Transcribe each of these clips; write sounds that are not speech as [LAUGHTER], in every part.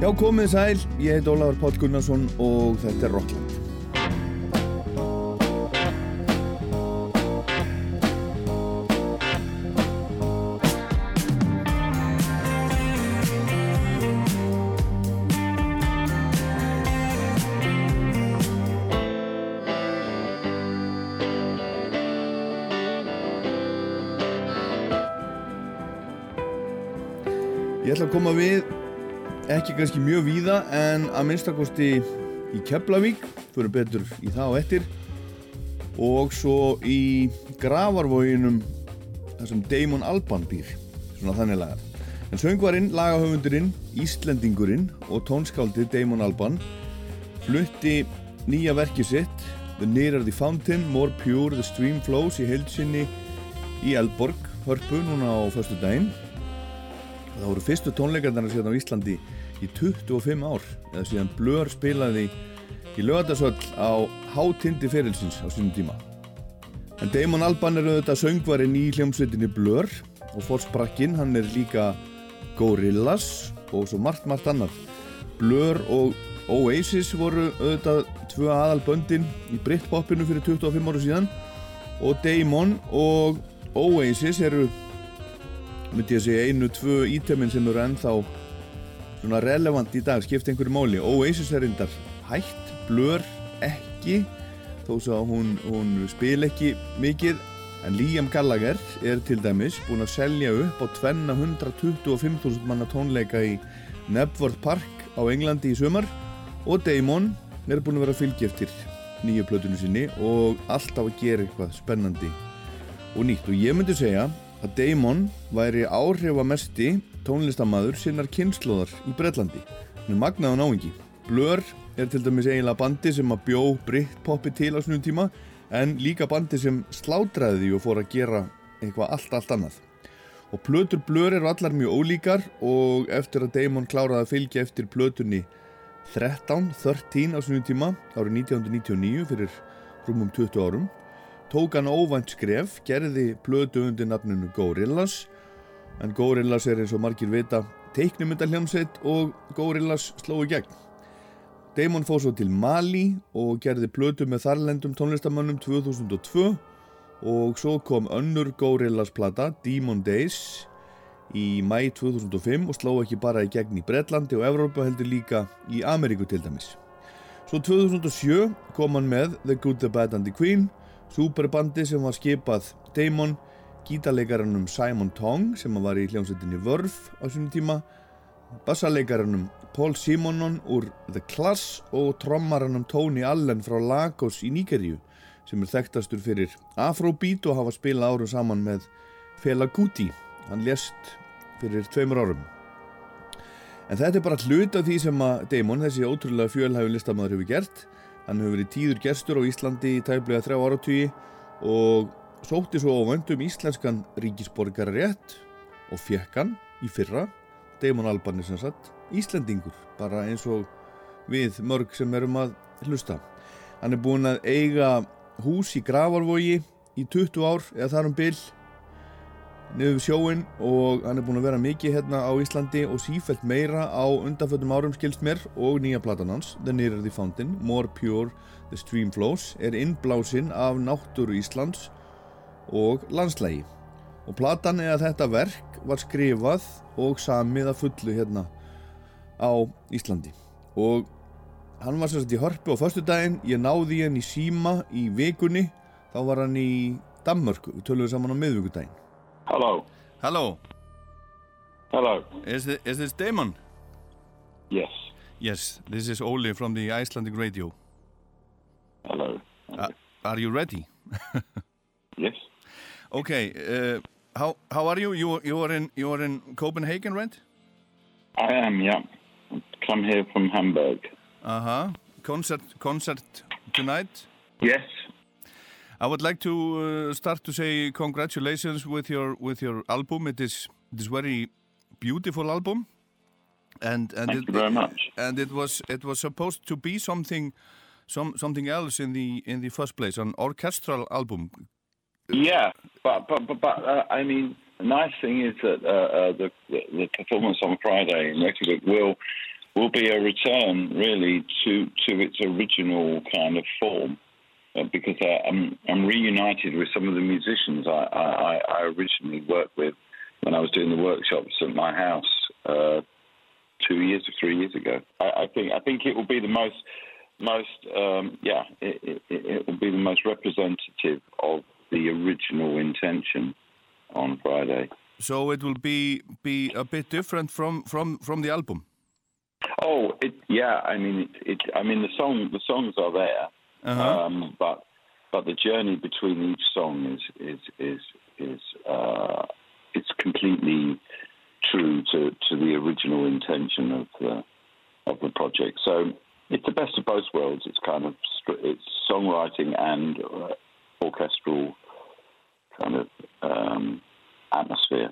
Já, komið sæl, ég heit Ólafur Pál Gunnarsson og þetta er Rockland. Ég ætla að koma við ekki kannski mjög víða en að minnstakosti í Keflavík fyrir betur í það og eftir. Og svo í Gravarvóginum þar sem Damon Alban býr svona þannig lagar en söngvarinn, lagahöfundurinn, Íslendingurinn og tónskáldið Damon Alban flutti nýja verkið sitt The Nearer the Fountain, More Pure the Stream Flows í heilsinni í Elborg, hörpu núna á förstu daginn það voru fyrstu tónleikarnar síðan á Íslandi í 25 ár eða síðan Blur spilaði í lögadagsvöll á hátindi ferilsins á sínum tíma. En Damon Alban er auðvitað söngvarinn í hljómsveitinni Blur og fórsprakkin hann er líka Gorillaz og svo margt margt annað. Blur og Oasis voru auðvitað tvö aðalböndin í Britpopinu fyrir 25 áru síðan og Damon og Oasis eru myndi ég að segja einu, tvö ítöminn sem eru ennþá svona relevant í dag, skipt einhverju máli. Oasis er reyndar hætt, blör ekki þó svo að hún, hún spil ekki mikið. En Liam Gallagher er til dæmis búin að selja upp á 225.000 manna tónleika í Nebworth Park á Englandi í sömar og Damon er búin að vera að fylgja eftir nýju plötunum sinni og alltaf að gera eitthvað spennandi og nýtt. Og ég myndi segja að Damon væri áhrifamesti tónlistamæður sinnar kynnslóðar í Breitlandi. Hann er magnaðan áengi. Blur er til dæmis eiginlega bandi sem að bjó Britpoppi til á snúum tíma en líka bandi sem slátræði því og fór að gera eitthvað allt, allt annað. Og plötur Blur eru allar mjög ólíkar og eftir að Damon kláraði að fylgja eftir plötunni 13, 13 á snúum tíma árið 1999 fyrir rúmum 20 árum tók hann óvænt skref, gerði plötu undir nafnunu Gorillaz en Gorillaz er eins og margir vita teiknumyndarhljómsveit og Gorillaz slói gegn. Damon fóð svo til Mali og gerði plötu með þarlendum tónlistamannum 2002 og svo kom önnur Gorillaz plata, Demon Days í mæ 2005 og sló ekki bara í gegn í Breitlandi og Evrópa heldur líka í Ameríku til dæmis. Svo 2007 kom hann með The Good, The Bad and The Queen Superbandi sem var skipað Damon, gítarleikarannum Simon Tong sem var í hljómsveitinni Vörf á svona tíma, bassaleikarannum Paul Simonon úr The Clash og trommarannum Tony Allen frá Lagos í Níkeríu sem er þekktastur fyrir Afrobeat og hafa spilað árum saman með Fela Kuti. Hann lést fyrir tveimur árum. En þetta er bara hlut af því sem að Damon, þessi ótrúlega fjölhæfi listamæður hefur gert Hann hefur verið tíður gestur á Íslandi í tæflega þrjá áratvíi og sótti svo á vöndum íslenskan ríkisborgara rétt og fekk hann í fyrra, Damon Albarn er sem sagt, Íslandingur, bara eins og við mörg sem erum að hlusta. Hann er búin að eiga hús í Gravarvogi í 20 ár eða þar um byll niður sjóin og hann er búin að vera mikið hérna á Íslandi og sífælt meira á undanföldum árum skilst mér og nýja platan hans, The Nearer the Fountain More Pure the Stream Flows er innblásinn af náttúru Íslands og landslægi og platan eða þetta verk var skrifað og samið að fullu hérna á Íslandi og hann var sérst í hörpu á förstu daginn, ég náði henn í síma í vikunni, þá var hann í Danmörku, við töluðum saman á miðvíkudaginn Hello. Hello. Hello. Is this, is this Damon? Yes. Yes, this is Ole from the Icelandic radio. Hello. Uh, are you ready? [LAUGHS] yes. Okay. Uh, how how are you? You you are in you are in Copenhagen, right? I am. Yeah. Come here from Hamburg. Uh huh. Concert concert tonight. Yes. I would like to uh, start to say congratulations with your with your album. It is it is very beautiful album, and and Thank it, you very much. and it was it was supposed to be something some something else in the in the first place, an orchestral album. Yeah, but but but, but uh, I mean, the nice thing is that uh, uh, the, the performance on Friday in Reykjavik will will be a return, really, to to its original kind of form. Uh, because uh, I'm, I'm reunited with some of the musicians I, I, I, originally worked with when I was doing the workshops at my house uh, two years or three years ago. I, I, think I think it will be the most most um, yeah it, it, it, will be the most representative of the original intention on Friday. So it will be be a bit different from from from the album. Oh, it, yeah. I mean, it, it, I mean, the song, the songs are there, uh-huh. um, but but the journey between each song is is is is uh, it's completely true to, to the original intention of the of the project. So it's the best of both worlds. It's kind of it's songwriting and uh, orchestral kind of um, atmosphere.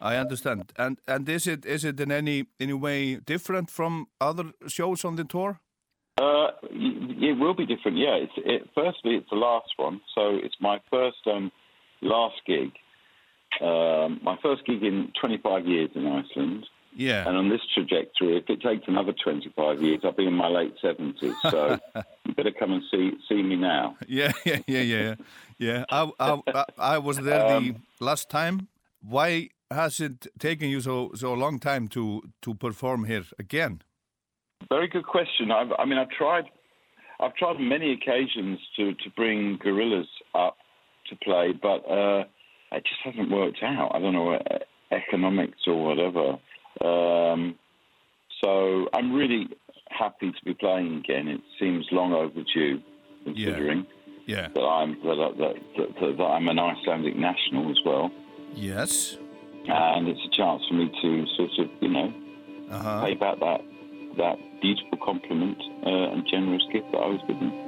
I understand. And and is it is it in any any way different from other shows on the tour? Uh, it will be different. Yeah. It's it, firstly it's the last one, so it's my first um, last gig. Um, my first gig in 25 years in Iceland. Yeah. And on this trajectory, if it takes another 25 years, I'll be in my late 70s. So [LAUGHS] you better come and see see me now. Yeah, [LAUGHS] yeah, yeah, yeah. Yeah. I, I, I was there um, the last time. Why has it taken you so so long time to to perform here again? Very good question. I've, I mean, I've tried, I've tried many occasions to to bring Gorillaz up to play, but uh, it just hasn't worked out. I don't know uh, economics or whatever. Um, so I'm really happy to be playing again. It seems long overdue, considering yeah. Yeah. that I'm that, that, that, that I'm an Icelandic national as well. Yes and it's a chance for me to sort of, you know, uh-huh. pay back that that beautiful compliment uh, and generous gift that I was given.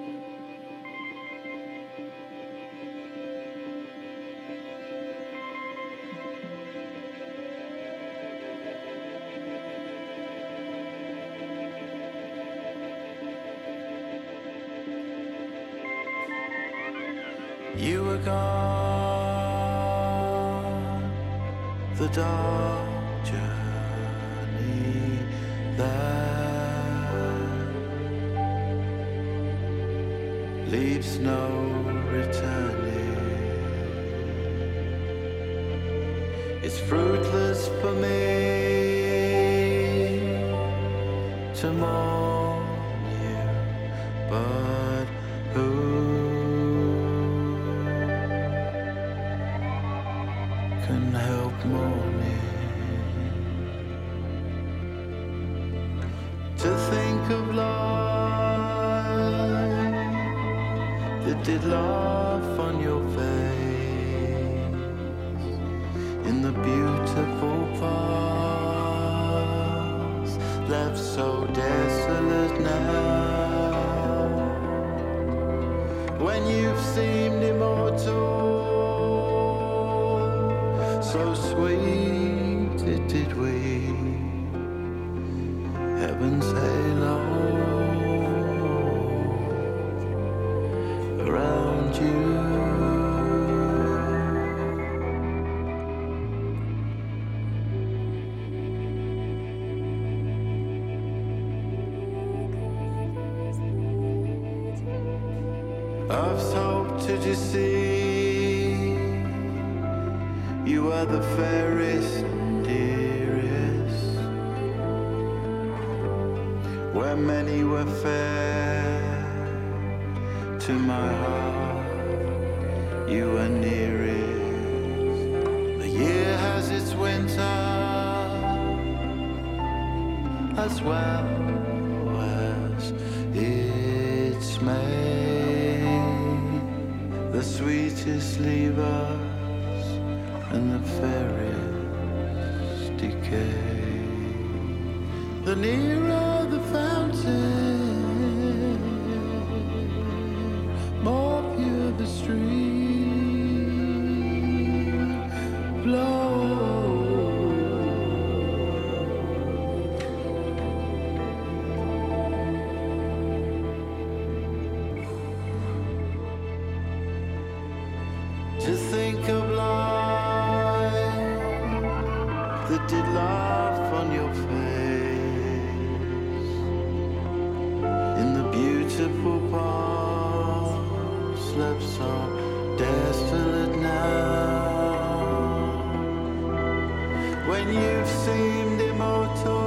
When you've seemed immortal,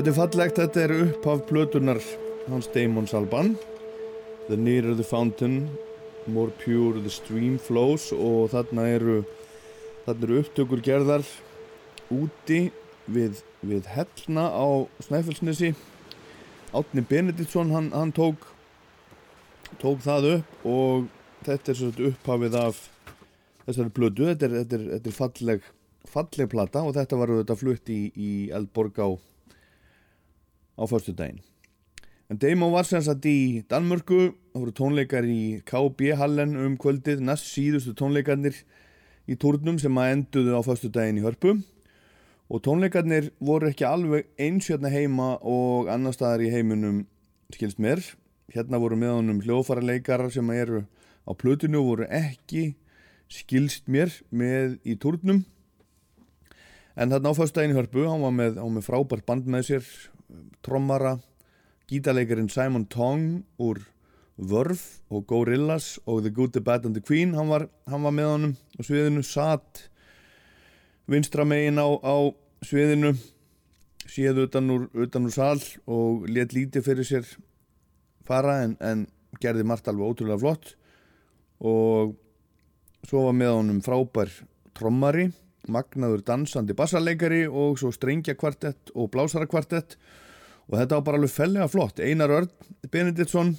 Þetta er fallegt, þetta er upphaf plötunar hans Damons Alban. The nearer the fountain more pure the stream flows og þarna eru þarna eru upptökur gerðar úti við, við hellna á Snæfellsnesi. Átni Benediktsson hann, hann tók tók það upp og þetta er upphafið af þessari plötu, þetta er, þetta er, þetta er falleg falleg plata og þetta var þetta flutt í, í Eldborg á á förstu daginn. En Damon var sem sagt í Danmörku, það voru tónleikar í KB Hallen um kvöldið, næst síðustu tónleikarnir í turnum sem að enduðu á förstu daginn í hörpu og tónleikarnir voru ekki alveg eins hérna heima og annar staðar í heiminum skilst mér. Hérna voru með honum hljófara leikarar sem eru á plötinu og voru ekki skilst mér með í turnum en þarna á fyrstæðin í hörpu hann var með, hann var með frábært band með sér trommara gítarleikarinn Simon Tong úr Vörf og Gorillaz og The Good, The Bad and The Queen hann var, hann var með honum á sviðinu satt vinstra megin á, á sviðinu séð utan úr, utan úr sal og let lítið fyrir sér fara en, en gerði margt alveg ótrúlega flott. Og svo var með honum frábær trommari magnaður dansandi bassarleikari og svo strengja kvartett og blásara kvartett og þetta var bara alveg fellega flott. Einar Örn, Benediktsson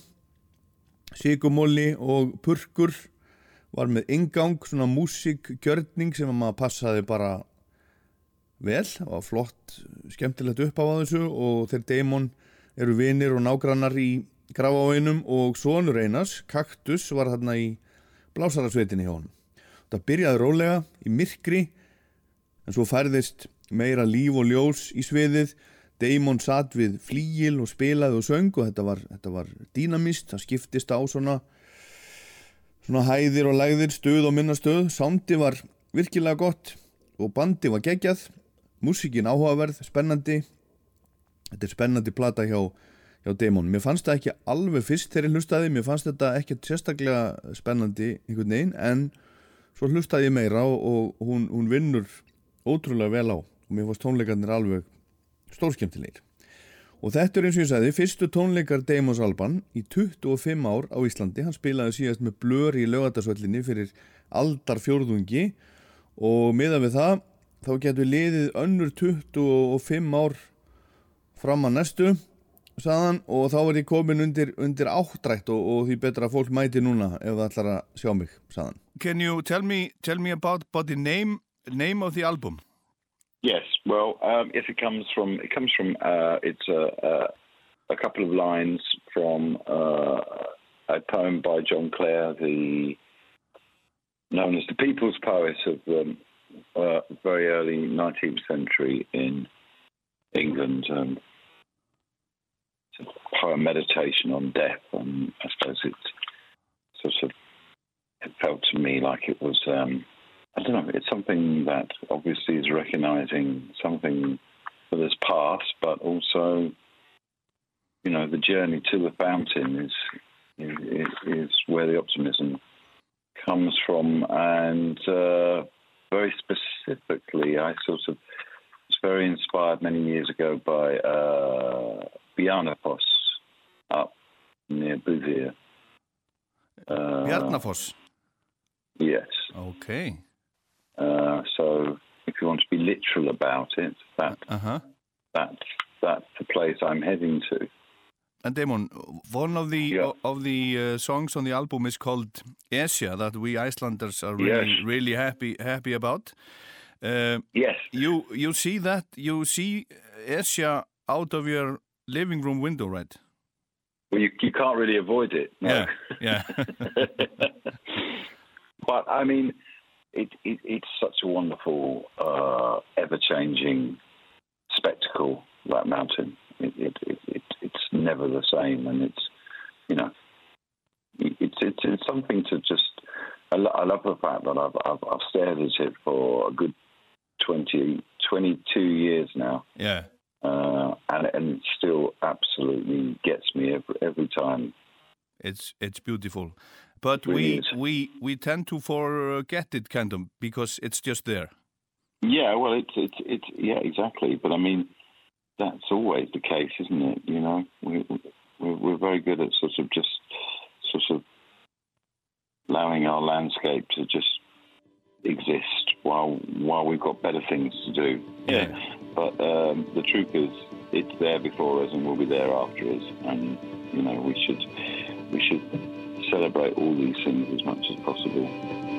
Sigumóli og Purkur var með ingang svona músikgjörning sem maður passaði bara vel, það var flott skemmtilegt upp á þessu og þeir Damon eru vinir og nágrannar í grafavæginum og sonur Einars, Kaktus var þarna í blásarasveitinni hjá honum. Það byrjaði rólega í myrkri en svo færðist meira líf og ljós í sviðið Damon satt við flíil og spilaði og söng og þetta var, þetta var dýnamist, það skiptist á svona svona hæðir og lægðir, stöð og minna stöð sándi var virkilega gott og bandi var geggjað. Músikin áhugaverð, spennandi. Þetta er spennandi plata hjá, hjá Damon, mér fannst það ekki alveg fyrst þegar ég hlustaði, mér fannst þetta ekki sérstaklega spennandi einhvern veginn en svo hlustaði ég meira og, og hún, hún vinnur ótrúlega vel á. Og mér fannst tónleikarnir alveg stórskemmtilegir. Og þetta er eins og ég sagði fyrstu tónleikar Damons Alban í 25 ár á Íslandi. Hann spilaði síðast með blör í lögatarsvöllinni fyrir aldar fjórðungi og miða við það þá getur liðið önnur 25 ár fram að næstu saðan og þá er ég komin undir, undir áttrætt og, og því betra að fólk mæti núna ef það ætlar að sjá mig saðan Can you tell me tell me about, about the name name of the album? Yes, well, um, yes, it comes from it comes from uh, it's a, a a couple of lines from uh, a poem by John Clare, the known as the people's poet of the uh, very early 19th century in England. Um, it's a poem meditation on death, and I suppose it's sort of it felt to me like it was. Um, I don't know. It's something that obviously is recognizing something that has passed, but also, you know, the journey to the fountain is is, is where the optimism comes from, and uh, very specifically, I sort of was very inspired many years ago by uh, Bjarnafoss up near Bouvier. Uh, Bjarnafoss? Yes. Okay. Uh, so if you want to be literal about it, that, uh-huh. that, that's the place I'm heading to. And Damon, one of the yeah. of the uh, songs on the album is called Esja that we Icelanders are really yes. really happy happy about. Uh, yes. You you see that you see Esja out of your living room window, right? Well, you you can't really avoid it. No. Yeah. Yeah. [LAUGHS] but I mean, it, it, it's such a wonderful, uh, ever changing spectacle. That mountain. It, it, it, it's never the same, and it's you know, it's it's, it's something to just. I, lo- I love the fact that I've, I've, I've stared at it for a good 20, 22 years now. Yeah. Uh, and and it still absolutely gets me every every time. It's it's beautiful, but we we we tend to forget it kind of because it's just there. Yeah, well, it's it's it's yeah, exactly. But I mean, that's always the case, isn't it? You know, we, we're, we're very good at sort of just sort of allowing our landscape to just exist while while we've got better things to do. Yeah. But um, the truth is, it's there before us and will be there after us, and you know we should we should celebrate all these things as much as possible.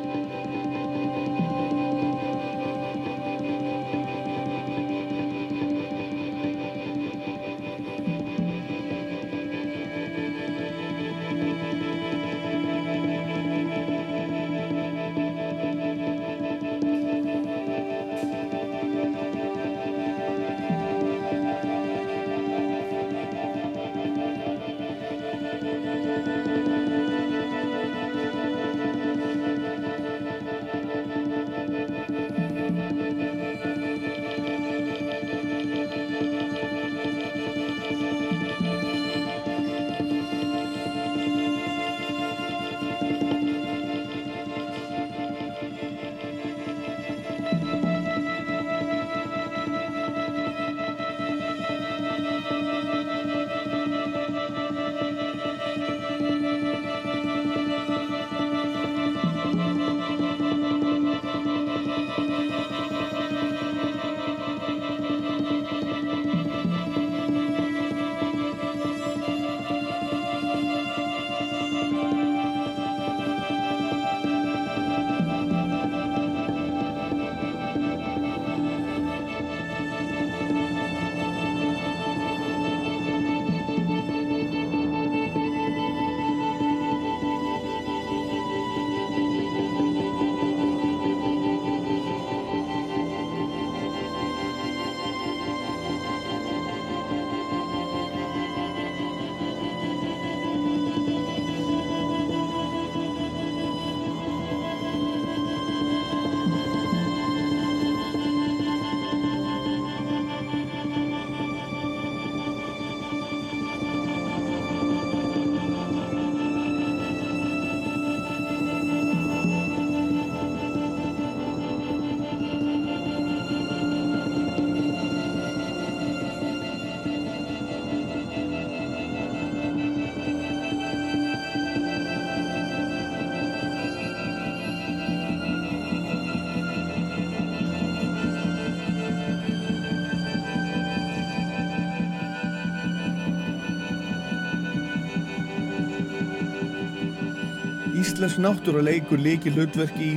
Íslensk náttúra leikur leiki hlutverk í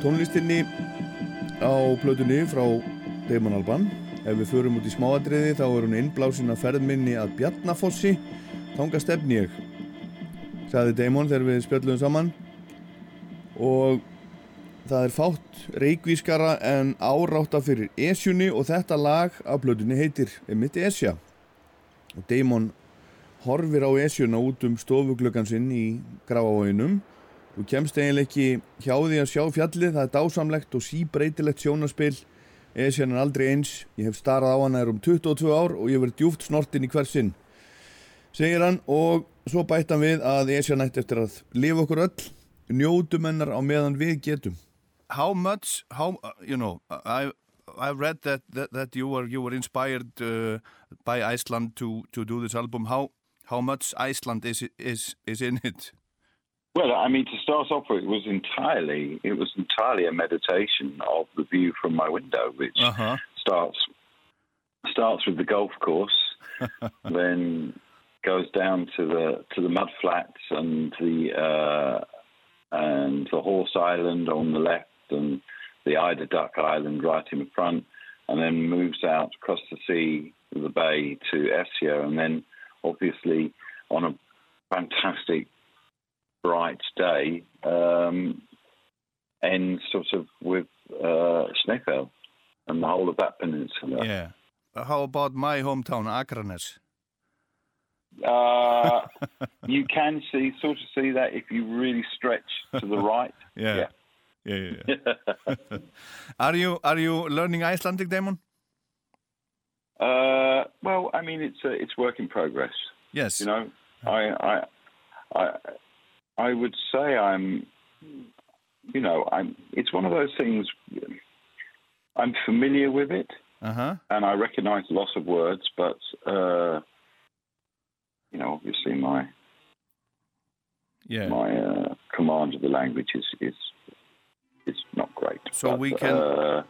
tónlistinni á plötunni frá Damon Alban. Ef við förum út í smáadriði þá er hún innblásin að ferðminni að Bjarnafossi. Þánga stefni ég, sagði Damon þegar við spjöldum saman. Og það er fátt reikvískara en áráta fyrir Esjunni og þetta lag á plötunni heitir Emitt Esja. Og Damon horfir á esjuna út um stofuglöggan sinn í gráavóinum þú kemst eiginlega ekki hjá því að sjá fjallið það er dásamlegt og síbreytilegt sjónaspill esjan er aldrei eins. Ég hef starrað á hana er um 22 ár og ég verði djúft snortin í hver sinn segir hann. Og svo bættan við að esjan ætti eftir að lifa okkur öll. Njótum hennar á meðan við getum. How much, how, uh, you know, I I read that, that, that you were you were inspired uh, by Iceland to to do this album. How how much Iceland is is is in it? Well, I mean, to start off with, it was entirely it was entirely a meditation of the view from my window, which uh -huh. starts starts with the golf course, [LAUGHS] then goes down to the to the mud flats and the uh, and the Horse Island on the left and the Eider Duck Island right in the front, and then moves out across the sea, the bay to Essia, and then obviously on a fantastic bright day um, ends sort of with uh, and the whole of that peninsula. Yeah. How about my hometown, Akranes? Uh, [LAUGHS] you can see, sort of see that if you really stretch to the right. [LAUGHS] yeah. yeah. Yeah, yeah, yeah. [LAUGHS] are you are you learning Icelandic, Damon? Uh, well, I mean, it's a, it's work in progress. Yes. You know, I I I I would say I'm, you know, I'm. It's one of those things. I'm familiar with it, uh-huh. and I recognise lots of words, but uh, you know, obviously my yeah my uh, command of the language is is is not great. So but, we can. Uh,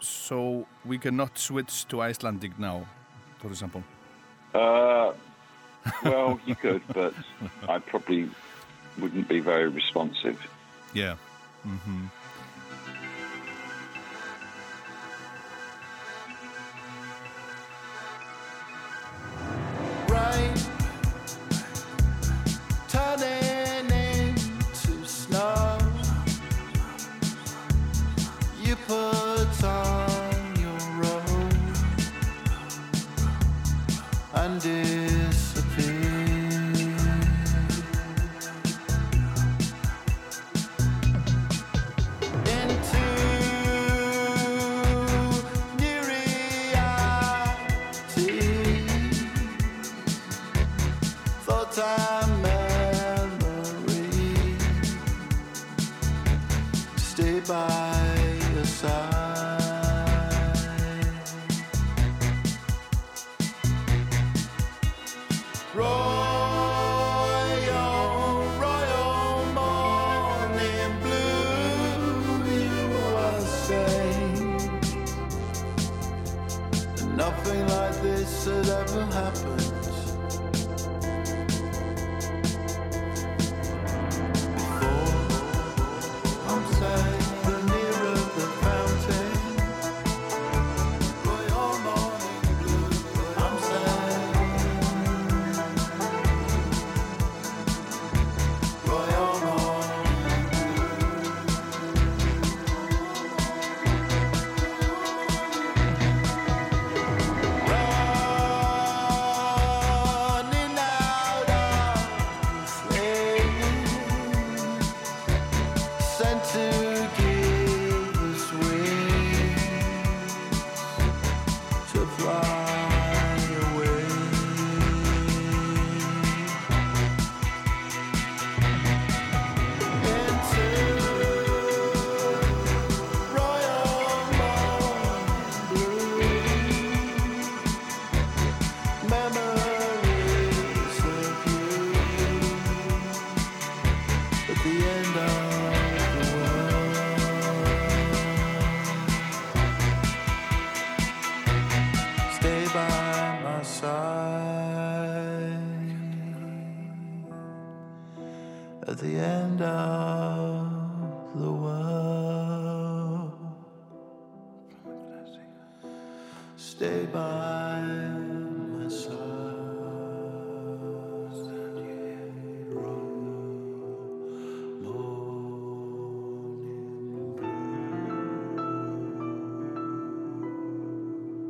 so we cannot switch to Icelandic now, for example. Uh, well, you could, [LAUGHS] but I probably wouldn't be very responsive. Yeah. Mm-hmm.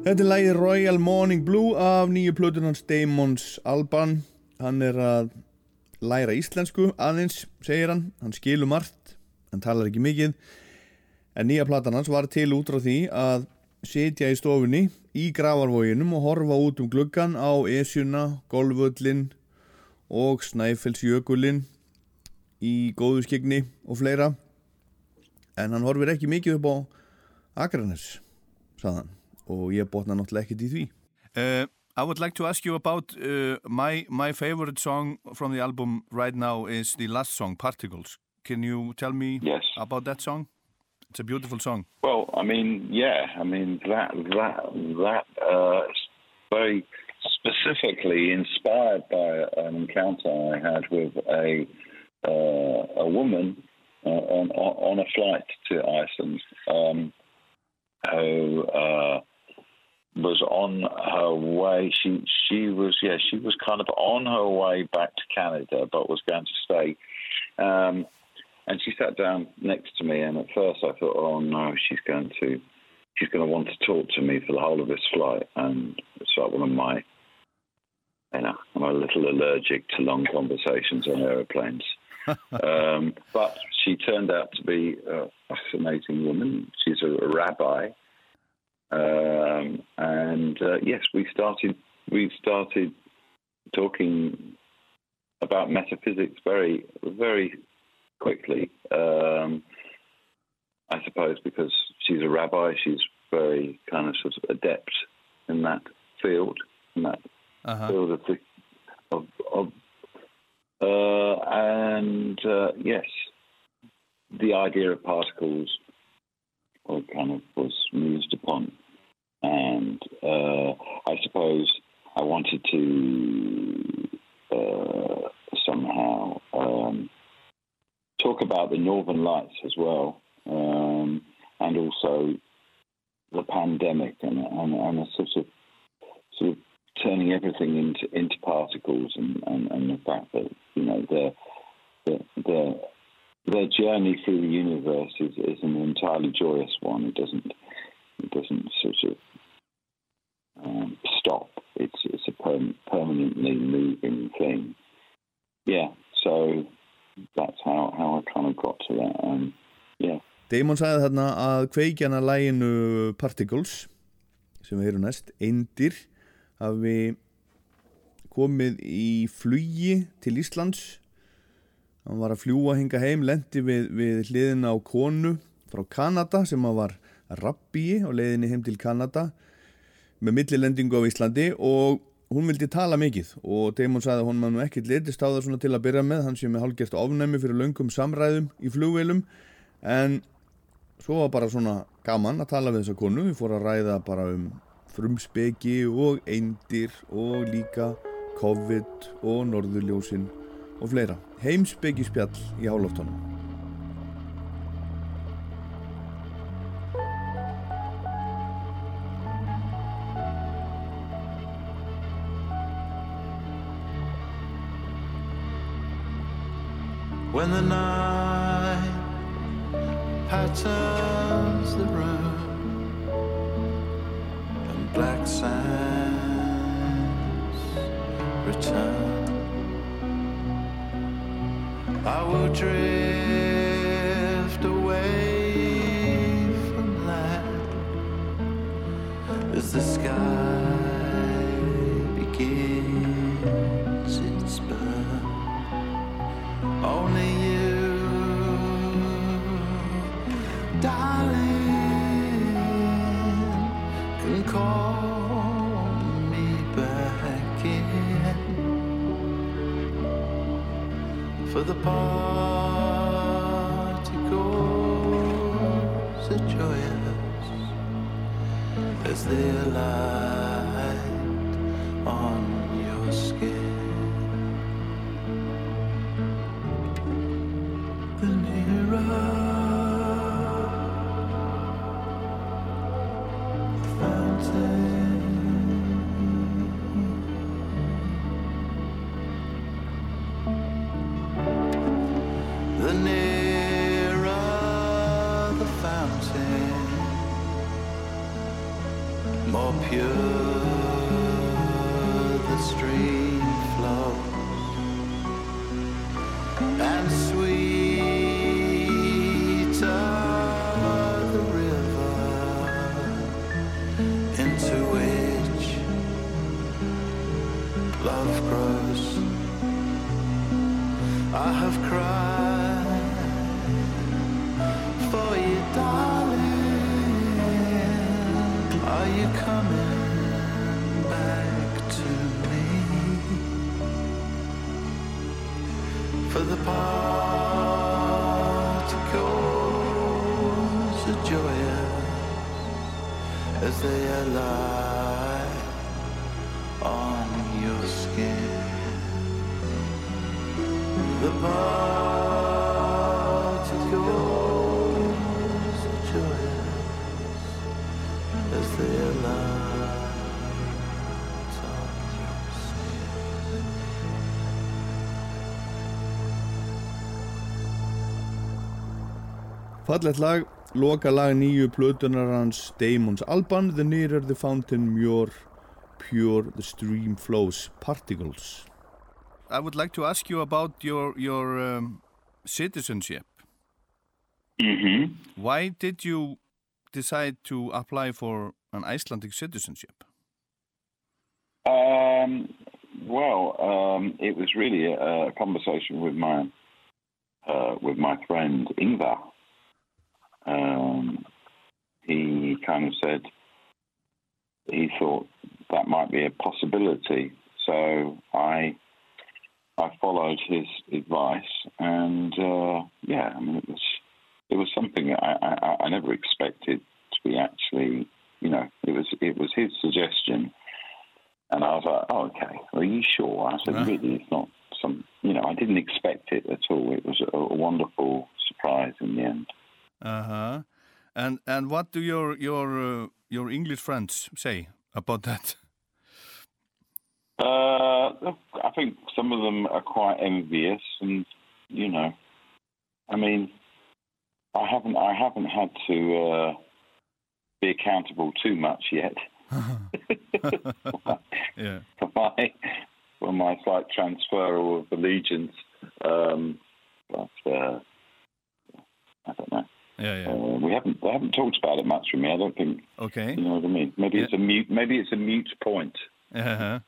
Þetta er lægi Royal Morning Blue af nýju plötunans Damons Alban. Hann er að læra íslensku aðeins, segir hann. Hann skilur margt, hann talar ekki mikið. En nýja platan hans var til út frá því að setja í stofunni í gravarvóginum og horfa út um gluggan á Esjuna, Golvöllin og Snæfellsjökullin í góðu skegni og fleira. En hann horfir ekki mikið upp á Akranes saðan og ég botna náttúrulega ekkert í því uh, I would like to ask you about uh, my, my favorite song from the album right now is the last song, Particles. Can you tell me yes. about that song? It's a beautiful song. Well, I mean, yeah, I mean that that that uh, very specifically inspired by an encounter I had with a uh, a woman uh, on on a flight to Iceland um, who uh, was on her way. She she was yeah she was kind of on her way back to Canada, but was going to stay. Um, and she sat down next to me, and at first I thought, oh no, she's going to she's going to want to talk to me for the whole of this flight, and it's like one of my you know I'm a little allergic to long conversations on aeroplanes. [LAUGHS] um, but she turned out to be a fascinating woman. She's a, a rabbi, um, and uh, yes, we started we started talking about metaphysics very very quickly. Um, I suppose because she's a rabbi, she's very kind of sort of adept in that field, in that uh-huh. field of the of, of uh, and uh, yes, the idea of particles kind of was mused upon. And uh, I suppose I wanted to uh, somehow um, talk about the Northern Lights as well, um, and also the pandemic and, and, and a sort of sort of turning everything into into particles and, and, and the fact that you know the the, the their journey through the universe is, is an entirely joyous one. It doesn't it doesn't sort of um, stop. It's it's a per- permanently moving thing. Yeah, so that's how, how I kind of got to that. Um, yeah. Damon sagði þarna að kveikjana læginu Particles sem við heyrum næst, Eindir hafi komið í flugi til Íslands hann var að fljúa hinga heim lendi við, við hliðin á konu frá Kanada sem var rabbi á leiðinni heim til Kanada með millilendingu á Íslandi og hún vildi tala mikið og Damon sagði að hún maður ekkert litist á það svona til að byrja með hann sem er hálfgert ofnæmi fyrir löngum samræðum í flugveilum en svo var bara svona gaman að tala við þessa konu. Við fórum að ræða bara um frumspeki og eindir og líka COVID og norðurljósin og fleira. Heimsbyggispjall í hálóftunum Fallett lag, loka lag nýju plötunar hans Damons Alban The Nearer the Fountain More Pure the Stream Flows Particles I would like to ask you about your your um, citizenship. hmm Why did you decide to apply for an Icelandic citizenship? Um, well, um, it was really a, a conversation with my uh, with my friend Ingvar. Um, he kind of said he thought that might be a possibility, so I I followed his advice, and uh, yeah, I mean it was it was something I, I, I never expected to be actually, you know, it was it was his suggestion. And I was like, oh, okay, are you sure? I said, Yeah. really, it's not some, you know, I didn't expect it at all. It was a, a wonderful surprise in the end. Uh huh. And and what do your your uh, your English friends say about that? Uh, I think some of them are quite envious, and you know, I mean, I haven't, I haven't had to uh, be accountable too much yet [LAUGHS] yeah. [LAUGHS] for my for my slight transfer of allegiance. Um, but uh, I don't know. Yeah. Yeah. Uh, we haven't they haven't talked about it much with me. I don't think Okay. you know what I mean. Maybe Yeah. it's a mute. Maybe it's a mute point. Uh-huh.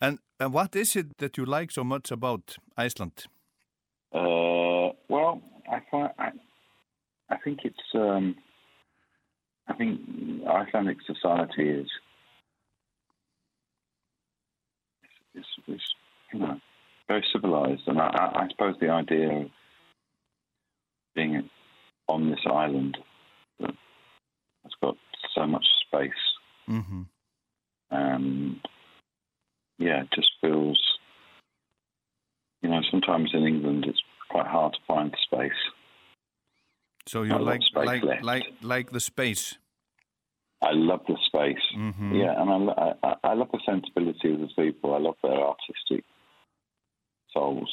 And and what is it that you like so much about Iceland? Uh, well, I find I, I think it's um, I think Icelandic society is is, is you know very civilized, and I, I, I suppose the idea of being on this island that has got so much space Mm-hmm. and yeah, it just feels. You know, sometimes in England it's quite hard to find space. So you like like left. like like the space. I love the space. Mm-hmm. Yeah, and I, I, I love the sensibility of the people. I love their artistic souls.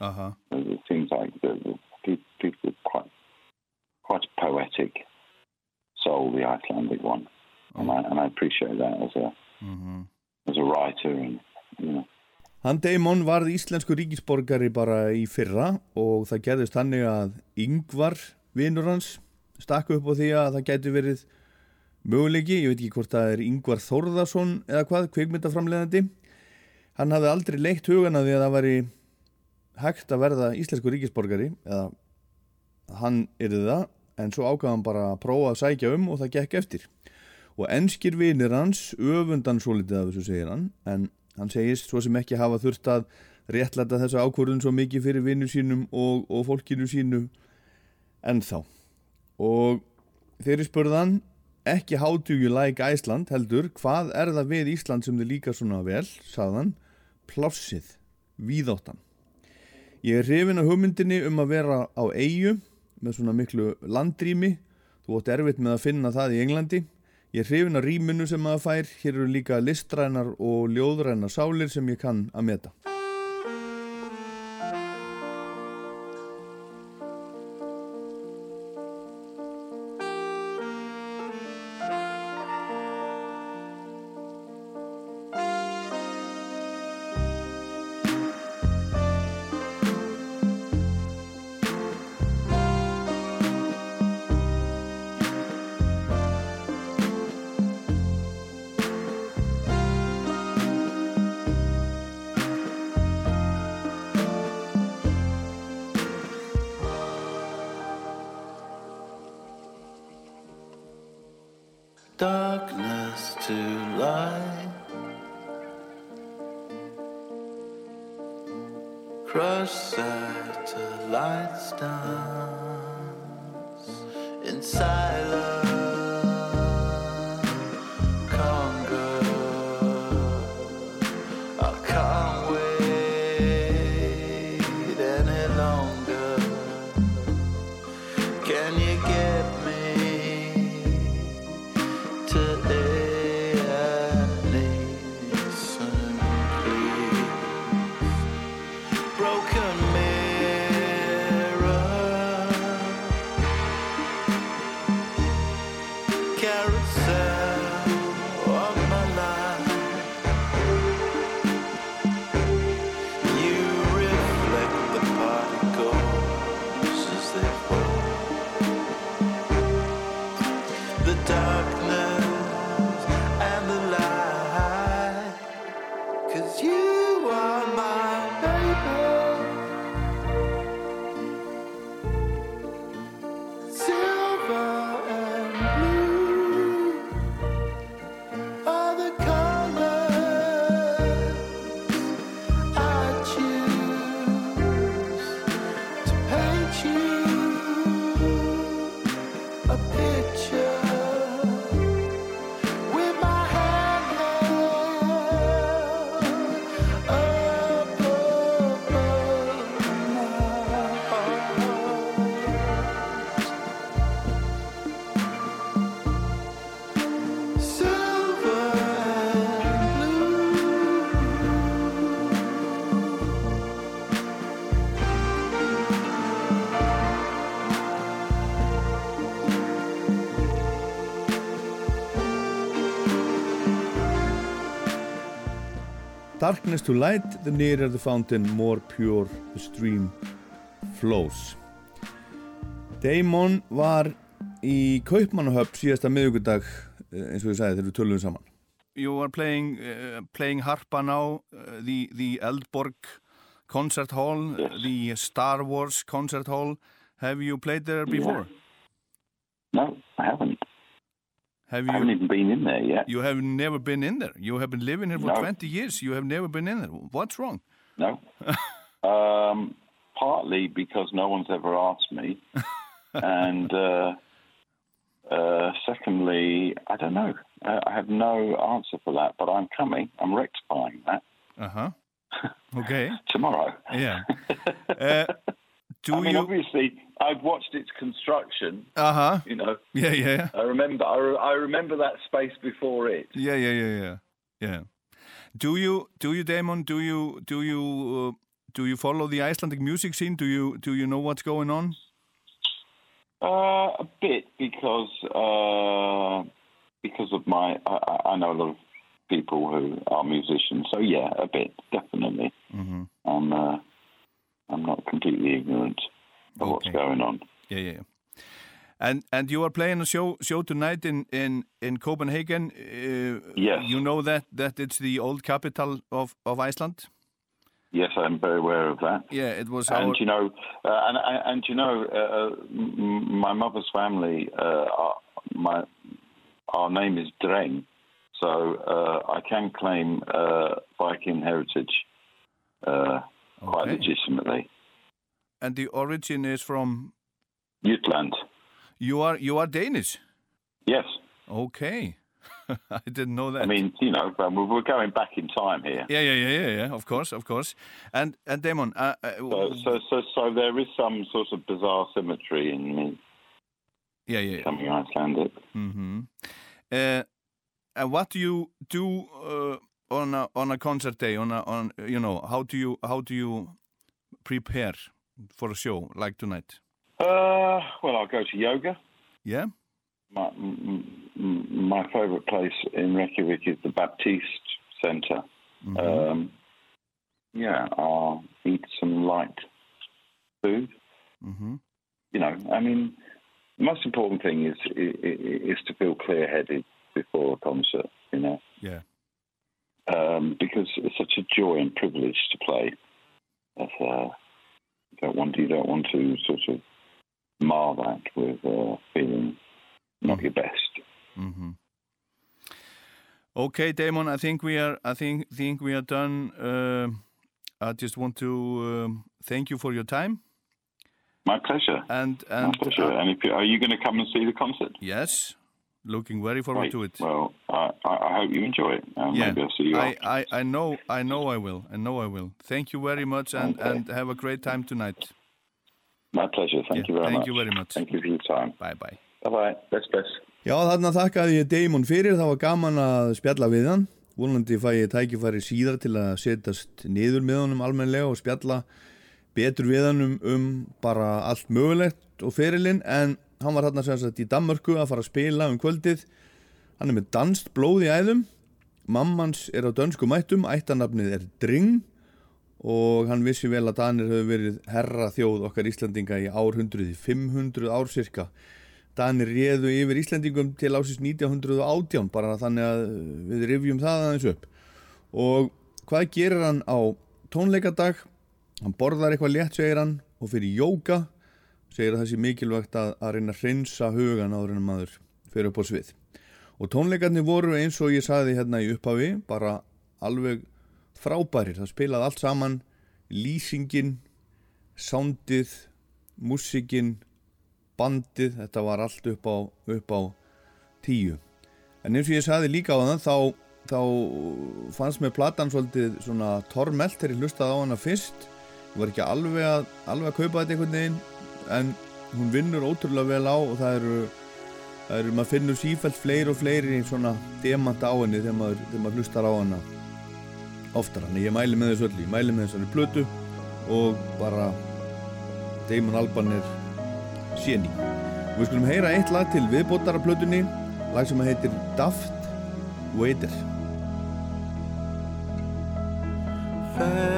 Uh huh. It seems like the, the people with quite quite a poetic soul, the Icelandic one, and I and I appreciate that as a Mm-hmm. as a writer, and you know. Hann Damon varð íslensku ríkisborgari bara í fyrra og það gerðist þannig að Yngvar, vinur hans, stakk upp á því að það gæti verið möguleiki, ég veit ekki hvort það er Yngvar Þórðarsson eða hvað, kvikmyndaframleðandi. Hann hafði aldrei leitt hugan að því að það væri hægt að verða íslensku ríkisborgari, eða hann yrði það, en svo ákvaðan bara að prófa að sækja um og það gekk eftir. Og enskir vinir hans öfundan svo litið af þessu segir hann, en hann segist svo sem ekki hafa þurft að réttlæta þessa ákvörðun svo mikið fyrir vinnu sínum og, og fólkinu sínu ennþá. Og þeirri spurðan ekki do you like Iceland heldur hvað er það við Ísland sem þið líka svona vel, sagðan, plássið, víðáttan. Ég er hrifin af hugmyndinni um að vera á eigu með svona miklu landrými, þú átt erfitt með að finna það í Englandi. Ég er hrifin af rýminu sem maður fær, hér eru líka listrænar og ljóðrænar sálir sem ég kann að meta. Darkness to light, the nearer the fountain, more pure the stream flows. Damon var í Kaupmannahöpp síðasta miðugundag eh, eins og ég sagði þegar við tölum saman. You are playing, uh, playing harpa now, uh, the, the Eldborg Concert Hall, yes. the Star Wars Concert Hall. Have you played there before? Yeah. No, I haven't. Have you, I haven't even been in there yet. You have never been in there. You have been living here for no. 20 years. You have never been in there. What's wrong? No. [LAUGHS] um, partly because no one's ever asked me. [LAUGHS] and uh, uh, secondly, I don't know. I have no answer for that, but I'm coming. I'm rectifying that. Uh huh. [LAUGHS] Okay. Tomorrow. Yeah. Uh, do I mean, you obviously I've watched its construction. Uh huh. You know. Yeah, yeah. I remember. I, re I remember that space before it. Yeah, yeah, yeah, yeah, yeah. Do you, do you, Damon? Do you, do you, uh, do you follow the Icelandic music scene? Do you, do you know what's going on? Uh, a bit because uh, because of my. I, I know a lot of people who are musicians, so yeah, a bit definitely. Mm -hmm. I'm uh, I'm not completely ignorant okay. what's going on. Yeah, yeah. And and you are playing a show show tonight in in in Copenhagen. Uh, yes. You know that that it's the old capital of of Iceland. Yes, I'm very aware of that. Yeah, it was. And our... you know, uh, and and you know, uh, my mother's family, uh, my our name is Dreng, so uh, I can claim uh, Viking heritage uh, okay. quite legitimately. And the origin is from Jutland. You are you are Danish. Yes. Okay. [LAUGHS] I didn't know that. I mean, you know, we're going back in time here. Yeah, yeah, yeah, yeah, yeah. Of course, of course. And and Damon, uh, uh, so, so, so, so there is some sort of bizarre symmetry in me. Yeah, yeah, becoming yeah. Icelandic. Mm-hmm. Uh, and what do you do uh, on a on a concert day? On a on you know how do you how do you prepare for a show like tonight? Uh, well, I'll go to yoga. Yeah. My my favorite place in Reykjavik is the Baptiste Center. Mm -hmm. um, yeah, I'll eat some light food. Mm -hmm. You know, I mean, the most important thing is is to feel clear-headed before a concert. You know. Yeah. Um, because it's such a joy and privilege to play. That's uh, don't want you don't want to sort of mar that with uh, feeling not your best. Mm -hmm. Okay, Damon. I think we are. I think think we are done. Uh, I just want to um, thank you for your time. My pleasure. And, and My pleasure. Uh, and if you, are you going to come and see the concert? Yes. Looking very forward Great. to it. Well, I, I hope you enjoy it. Um, yeah, maybe I'll see you I. I, I know, I know, I will. I know, I will. Thank you very much, and, Okay. and have a great time tonight. My pleasure. Thank Yeah, you very thank much. you very much. Thank you for your time. Bye bye. Bye bye. Best best. Já, þarna þakkaði ég Damon fyrir, það var gaman að spjalla við hann. Vonandi fæ ég tækifæri síðar til að setjast niður með honum almennilega og spjalla betur við hann um, um bara allt mögulegt og ferilinn en hann var hann sem sagt í Danmörku að fara að spila um kvöldið. Hann er með danst blóð í æðum, mammans er á dönsku mættum, ættanafnið er Dring. Og hann vissi vel að Danir hefur verið herra þjóð okkar Íslandinga í árhundruði, 500 ár cirka. Danir réðu yfir Íslandingum til ásins 1918 bara þannig að við rifjum það aðeins upp. Og hvað gerir hann á tónleikadag? Hann borðar eitthvað létt segir hann og fyrir jóka segir að það sé mikilvægt að, að reyna að hreinsa hugan áður en að maður fyrir upp á svið. Og tónleikarnir voru eins og ég sagði hérna í upphafi bara alveg frábærir. Það spilaði allt saman lýsingin soundið músikinn bandið, þetta var allt upp á, upp á tíu. En eins og ég sagði líka á það þá, þá fannst mér platan svolítið svona tormelt þegar ég hlustaði á hana fyrst. Ég var ekki alveg að, alveg að kaupa þetta einhvern veginn en hún vinnur ótrúlega vel á og það eru, það eru maður finnur sífælt fleiri og fleiri svona demant á henni þegar maður, þegar maður hlustar á hana oftar, þannig ég mæli með þessu öllu ég mæli með þessari plötu og bara Damon Alban er séni. Og við skulum heyra eitt lag til viðbótara plötunni, lag sem heitir Daft Waiter. Farewell,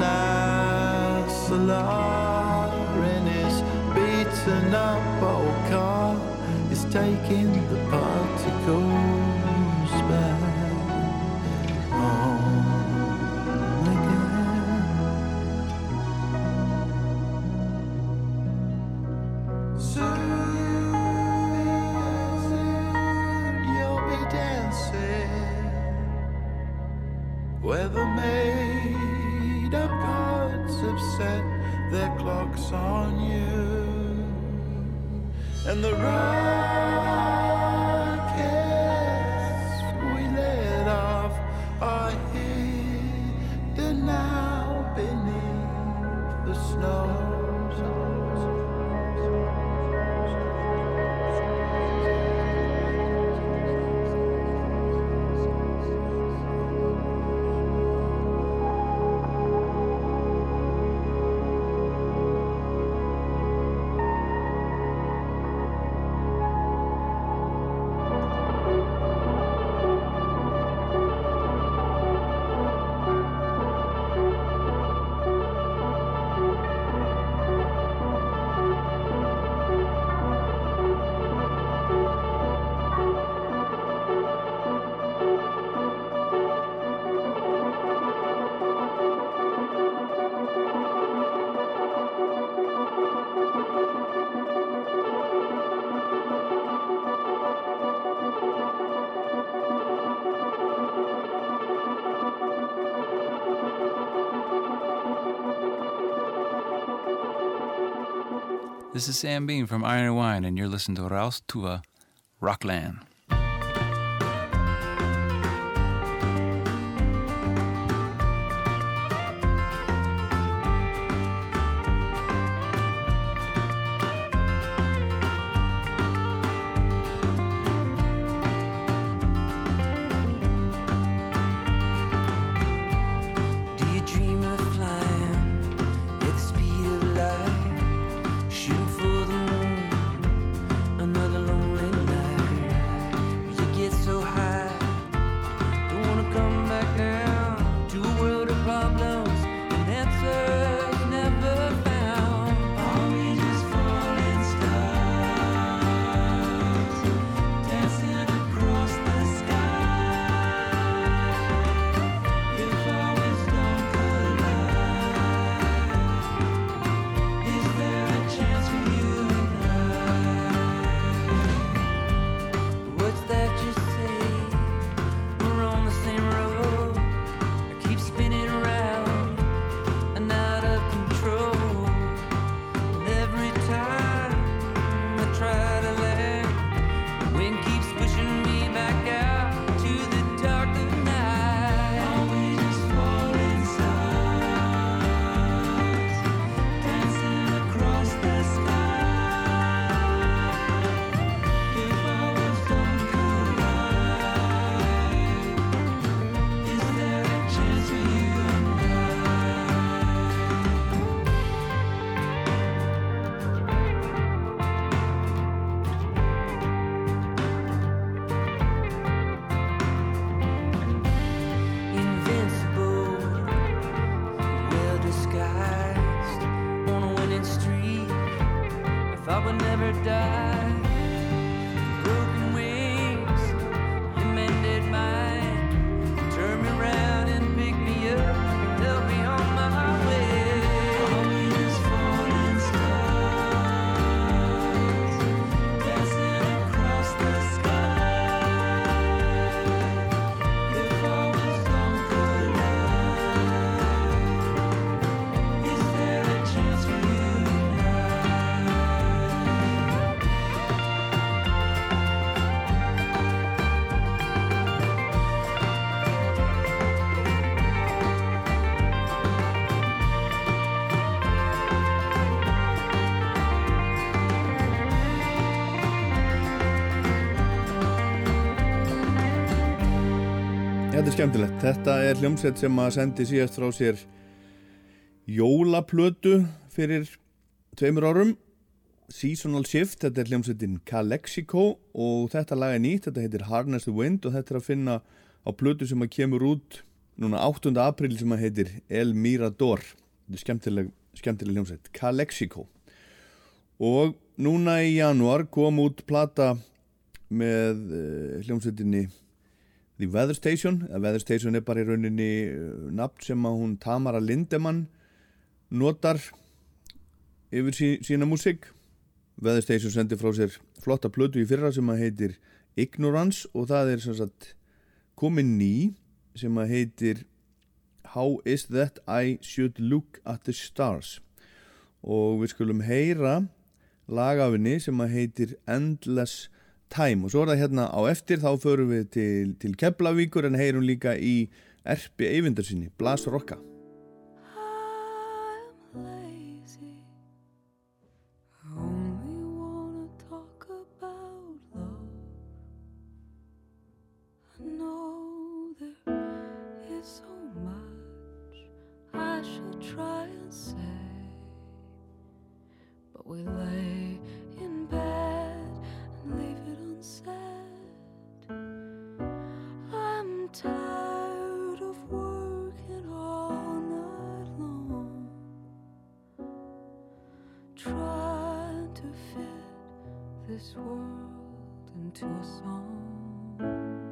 Nassau in his beaten up old car is taking the particles This is Sam Bean from Iron and Wine, and you're listening to Raus Tua Rockland. Skemmtilegt. Þetta er hljómsveit sem að sendi síðast frá sér jólaplötu fyrir tveimur árum. Seasonal Shift, þetta er hljómsveitin Calexico og þetta lag er nýtt, þetta heitir Harness the Wind og þetta er að finna á plötu sem að kemur út núna 8. april sem að heitir El Mirador. Þetta er skemmtileg, skemmtileg hljómsveit. Calexico. Og núna í januar kom út plata með uh, hljómsveitinni The Weather Station Weather Station er bara í rauninni uh, nafn sem að hún Tamara Lindemann notar yfir sí, sína músík. Weather Station sendir frá sér flotta plötu í fyrra sem að heitir Ignorance og það er sagt komin ný sem að heitir How is that I should look at the stars? Og við skulum heyra lagafinni sem að heitir Endless Time og svo er það hérna á eftir þá förum við til, til Keflavíkur en heyrum líka í Erpi Eyvindarsinni, Blas Rokka. We lay tired of working all night long, trying to fit this world into a song.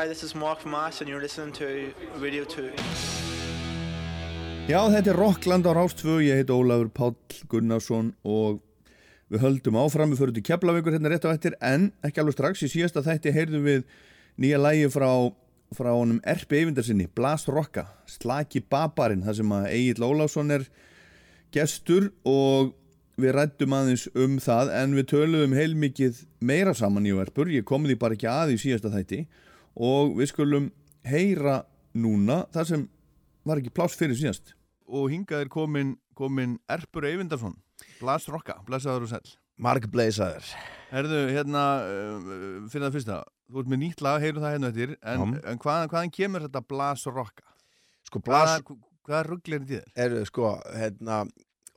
Hi, this is Mark from Ice and you're listening to Radio 2. Já, þetta er Rockland á Rástvö, ég heit Ólafur Páll Gunnarsson og við höldum áfram, við förum til Keflavíkur hérna rétt á eftir en ekki alveg strax, í síðasta þætti heyrðum við nýja lægi frá, frá honum Erpi Eyvindarsinni, Blast Rocka, Slaki Babarinn, þar sem að Egil Ólafsson er gestur og við rættum aðeins um það en við töluðum heilmikið meira saman í verpur, ég kom því bara ekki að í síðasta þætti og við skulum heyra núna þar sem var ekki pláss fyrir síðast. Og hingað er komin, komin Erpur Eyvindarsson Blas Rokka, blæsaður og sæl Mark Blæsaður Herðu, hérna, uh, fyrir það fyrsta þú ert með nýtt lag, heyru það hérna eftir en, en hvaðan, hvaðan kemur þetta Blas Rokka? Sko Blas Hvað, hvað rugglir þetta þér? eru sko, hérna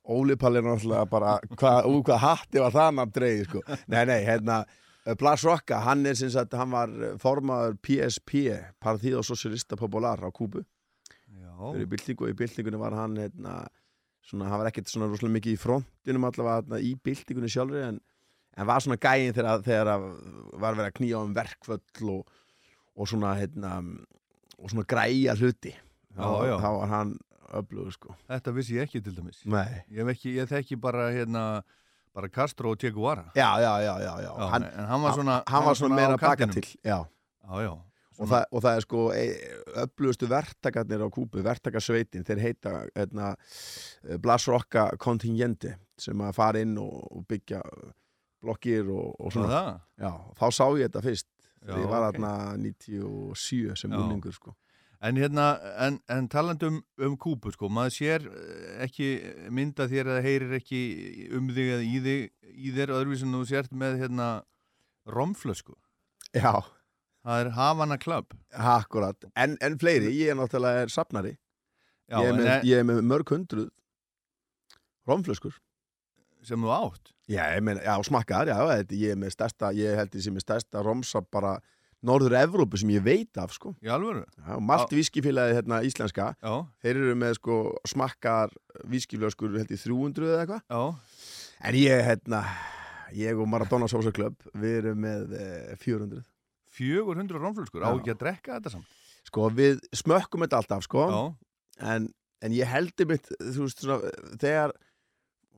Óli Pall er náttúrulega bara hvað, úr hvað hatti var það nafn dreigi sko. [LAUGHS] Nei, nei, hérna Blas Rokka, hann er sem sagt, hann var formaður PSP, Partido Socialista Popular á Kúbu. Fyrir byltingu og í byltingunni var hann hérna, svona, hann var ekkert svona rosalega mikið í frontinum allavega hérna, í byltingunni sjálfur en, en var svona gægin þegar, þegar var verið að knýja um verkvöll og, og svona hérna, og svona græja hluti. Þá, Já, já. þá var hann öflugur sko. Þetta vissi ég ekki til dæmis. Nei. Ég, ekki, ég þekki bara hérna bara Castro og Che Guevara. Já, já, já, já, já. Hann, en hann var svona, hann var svona meira baka til Já, Já, já. Og það, og það er sko öflugustu verktakarnir á Kúbu, verktakarsveitin þeir heita hérna, Blas Rocka kontingenti sem að fara inn og, og byggja blokkir og, og Svona? Já, þá sá ég þetta fyrst. Þegar ég var ok. þarna 97 sem unningur sko En hérna, en, en talandum um kúpu, sko, maður sér eh, ekki mynda þér eða heyrir ekki um þig eða í, þig, í þér öðruvísin þú sért með hérna romflösku. Já, Það er Havana Club. akkurat, en, en fleiri ég er náttúrulega er safnari Já, ég, er með, ég er með mörg hundruð romflöskur sem þú átt. Já, ég meina, já, smakkaðar, já, ég er með stærsta, ég held ég sem er stærsta romsa bara Norður Evrópu sem ég veit af, sko. Í alvöru? Já, Malt viskifélagi hérna íslenska, Já, þeir eru með sko smakkar viskiflöskur held ég 300 eða eitthvað. En ég, hérna, ég og Maradona Sosa Club, við erum með eh, 400. 400 romflöskur. Á Já. ekki að drekka þetta samt. Sko, við smökkum þetta alltaf, sko, en, en ég heldur mitt, þú veist, svona, þegar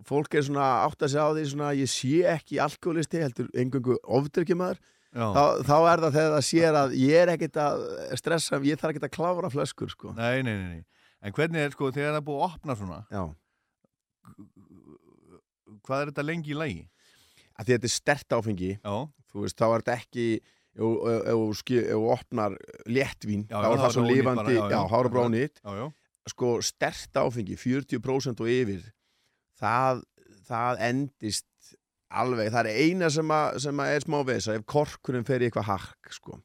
fólk er svona átt að segja á því svona, ég sé ekki alkoholisti, heldur engungu ofdrykkjumaður, já. Þá, þá er það þegar það sér að ég er ekkert að stressa, ég þarf ekkert að klára flöskur sko. Nei, nei, nei, nei. En hvernig er, sko, þegar það er búið að opna svona, Já, hvað er þetta lengi í lagi? að því þetta er stert áfengi Já, þú veist, þá er þetta ekki ef þú- opnar léttvín, Já, þá er það svo lifandi, já, hára já. sko, stert áfengi, 40% og yfir það, það endist alveg, það er eina sem, að, sem að er smá vesa, ef korkurinn fer í eitthvað hakk, sko,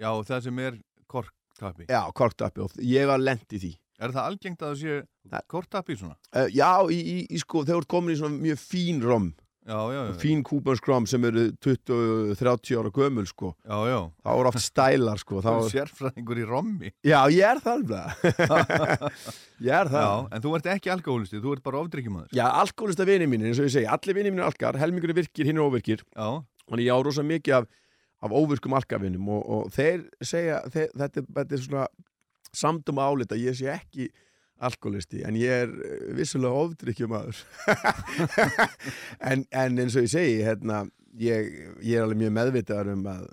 Já, það sem er korktappi. já, korktappi og ég var lent í því Er það algengt að það sé korktappi svona? uh, já, í, í, í sko, þegar þú ert komin í svona mjög fín rom Já, já, já. fín kúbansk rom sem eru 20-30 ára gömul sko. Þá er oft stælar sko. Þú er þá, sérfræðingur í rommi. já ég er það [LAUGHS] ég er það. Já, en þú ert ekki alkoholisti, þú ert bara ofdrykkjumæður. já, alkoholista vinið mínir eins og ég segi allir vinið mínir er alkar, helmingur er virkir, hinn er óvirkir þannig ég á rosa mikið af, af óvirkum alkavinum og, og þeir segja þeir, þetta, þetta er svona samtum álit að ég sé ekki alkoholisti en ég er eh, vissulega ofdrykkjumadur [LAUGHS] en, en eins og ég segi hérna, ég, ég er alveg mjög meðvitaður um að,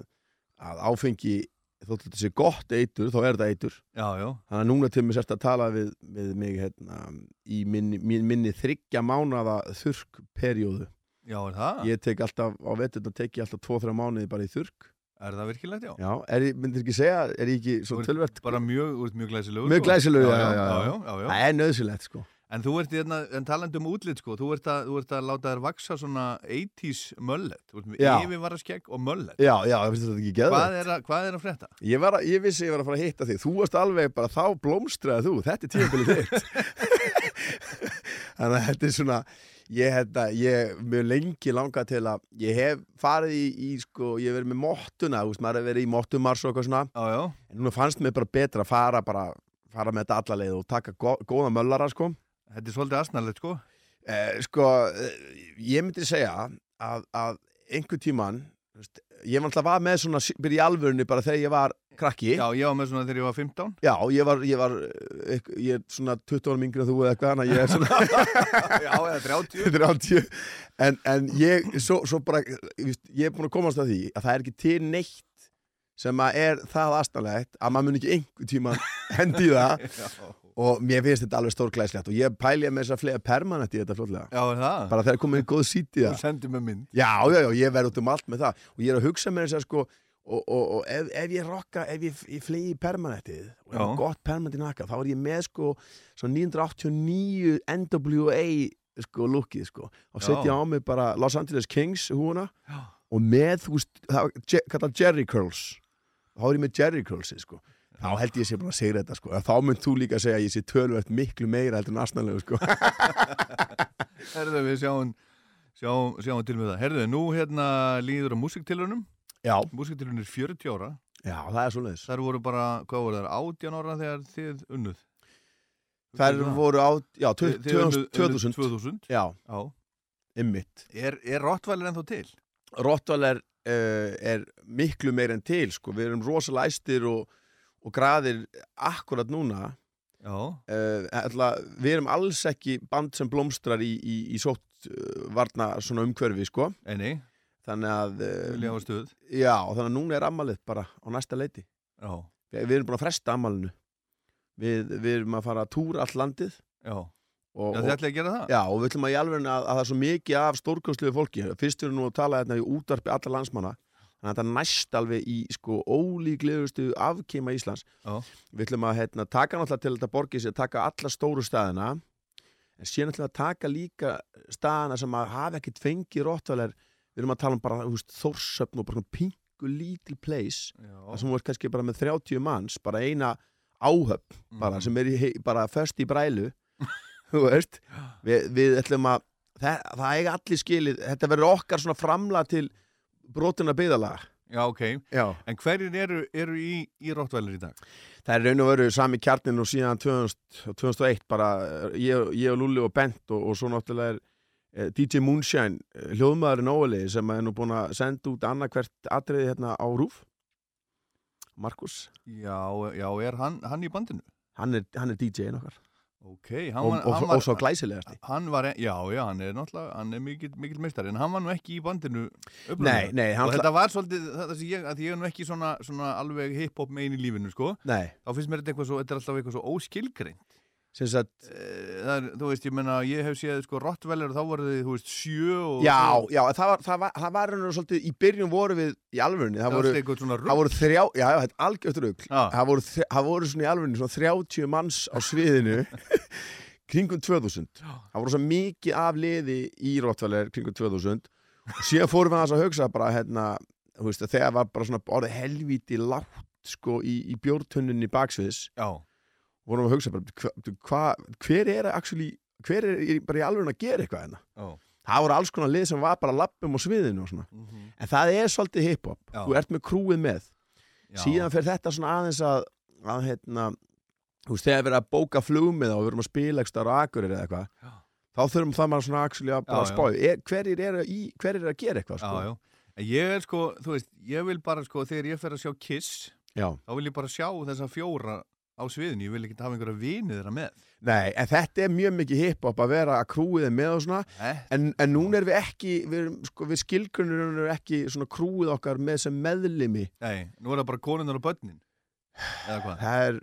að áfengi þótt þetta sé gott eitur, þá er þetta eitur. Já, já. þannig að núna til mig sérst að tala við, við mig hérna, í minni, minni, minni þryggja mánada þurrkperjóðu er ég tek alltaf, á veturna tek ég alltaf 2-3 mánuði bara í þurrk Er það virkilegt, já? já, er ég, myndir ekki segja, er ég ekki svo ert tölvert Bara mjög, ert mjög glæsilegur. Mjög sko. glæsilegur, já, já, já, það er nöðsilegt sko En þú ert, hérna, en talandi um útlit, sko, þú ert að, þú ert að láta þér vaksa svona 80s möllet. Þú ert með yfirvara skegg og möllet. já, já, finnst þetta ekki geða Hvað er, að, frétta? ég, var ég vissi ég var að fara að hitta þig þú varst alveg bara þá blómstraði þú þetta er tímabilið þitt [LAUGHS] þannig að þetta er svona ég, þetta, ég mjög lengi langa til að ég hef farið í, í sko, ég hef verið með mottuna, þú veist, maður hef verið í mottumars og eitthvað svona Já, já. en núna fannst mér bara betra að fara bara fara með þetta alla leið og taka gó, góða möllara sko Þetta er svolítið asnalegt, sko. eh, sko, eh, ég myndi segja að, að einhver tíman ég var alltaf var með svona byrja í alvörunni bara þegar ég var krakki. Já, ég var með svona þegar ég var 15 Já, ég var, ég var eh, ég er svona 20 ára mingri en þú eða eitthvað að ég er svona [LAUGHS] Já, eða 30 30 [LAUGHS] en, en ég, svo, svo bara ég er búin að komast að því að það er ekki til neitt sem að er það astanlegt að maður mun ekki einhver tíma [LAUGHS] hendi í það. Og mér finnst þetta alveg stórglæslegt og ég pæli að með þess að flega permanent í þetta fljótlega. Já, er það? bara þegar komið góð sít í það. Já, já, já, ég verð út um allt með það. Og ég er að hugsa með þess að sko og, og, og ef, ef ég rocka, ef ég, ég flegi permanentið og ef Já. gott permanent í naka þá er ég með sko svo 989 NWA sko lukkið sko. Og setja á mig bara Los Angeles Kings húna Já. og með, þú veist, það je- kallað Jerry Curls. Þá er ég með Jerry Curls sko. Þá held ég sé bara að segja þetta sko. Þá mynd þú líka að segja að ég sé tölvert miklu meira heldur en aðstæðanlegu sko. [LAUGHS] Herðu, við sjáum, sjáum, sjáum til með það. Herðu, nú hérna líður á músiktilunum já, Músiktilunum er 40 ára. Já, það er svoleiðis. Þær voru bara, hvað voru þær, 18 ára þegar þið unnuð? Þær voru á, já, Þið- þið unnuð- 2000 unnuð 2000 já, Já. Ymmit Er, er Rottweiler ennþá til? Rottweiler uh, er miklu meir en til sko. við erum rosalega æstir og, og graðir akkurat núna. Já. Uh, ætla, við erum alls ekki band sem blómstrar í, í, í sótt uh, varna svona umhverfi sko. Einni, þannig að uh, já, þannig að núna er ammalið bara á næsta leiti Já, við, erum búin að fresta ammalinu við, við erum að fara að túra allt landið já og, Já, þið ætlaði að gera það? Já, og við ætlum að í alveg að, að það er svo mikið af stórkostluðu fólki. Fyrst erum við nú að tala hérna í útvarpi alla landsmanna. Þannig að þetta næst alveg í sko ólíklegustu afkima Íslands. Já. Við ætlum að hérna, taka náttúrulega til þetta borgið sér að taka alla stóru staðina. En síðan ætlum við að taka líka staðina sem að hafa ekkert fengið róttvaler. Við erum að tala um bara þórsöfn og bara pingu lítil place. Það sem þú ert kannski bara með 30 manns, bara eina áhöfn bara Mhm. sem er í, bara först í brælu við, við ætlum að það, það eiga allir skilið, þetta verður okkar svona framla til brotina byggðalaga Já, ok já. En hverjir eru, eru í, í Rottweiler í dag? það er raun og veru sami kjarnin og síðan 2000, 2001 bara eh, ég, ég og Lulli og Bent og, og svo náttúrulega er DJ Moonshine eh, hljóðmaðurinn Óli sem er nú búin að senda út annarkvert atriði hérna á Rúf Markus, Já, já, er hann, hann í bandinu? hann er, hann er DJ-in okkar Ok, hann og, var, og, hann og, var, svo glæsilegasti hann var, já, já, hann er náttúrulega, hann er mikill, mikill meistari, en hann var nú ekki í bandinu Nei, upprunalega. nei, hann Og þetta var svolítið, þetta sem ég, að ég er nú ekki svona, svona alveg hip-hop megin í lífinu, sko, Nei, þá finnst mér þetta eitthvað svo, þetta er alltaf eitthvað svo óskilgreint. Eh, Það er, þú veist, ég menna, ég hef séð, sko, Rottweiler og þá voru þið, þú veist, sjö og... Já, svo, já, það var, það var, það var og svolítið, í byrjun voru við í alvörunni, það það voru, það þrjá, já, já, þetta er algjört rugg, Já. það voru, það voru svona í alvörunni svona 30 manns á sviðinu [LAUGHS] kringum 2000, það voru svo mikið af liði í Rottweiler kringum 2000 og síðan fórum við aðeins að hugsa bara, hérna, þú veist, að þegar var bara svona orðið helvíti lágt, sko, í, í bjórtunnunni baksviðs, Já, vorum við að hugsa bara, hva, hva, hver er actually, hver er bara í alvörunni að gera eitthvað hérna? já. það voru alls konar lið sem var bara lappum á sviðinu og svona. mhm, En það er svolítið hip-hop. Þú ert með krúið með. já. Síðan fer þetta svona aðeins að, að hérna, þú veist, þegar við erum að bóka flugmið og við erum að spila ekstra á Akureyri eða eitthvað, þá þurfum það maður svona actually að spáði. Er, hverjir eru í, hverjir eru að gera eitthvað, sko? Já, já. Ég er sko, þú veist, ég vil bara sko, þegar ég fer að sjá Kiss, Já. þá vil ég bara sjá þessa fjóra á sviðinu, ég vil ekki hafa einhverja vinið þeirra með. Nei, en þetta er mjög mikið hip-hop að vera að krúið er með og svona, Eh? en, en núna erum við ekki, við, erum, sko, við skilgrunum erum ekki svona krúið okkar með sem meðlimi. Nei, nú er það bara konunar og börnin. Eða hvað? Það er,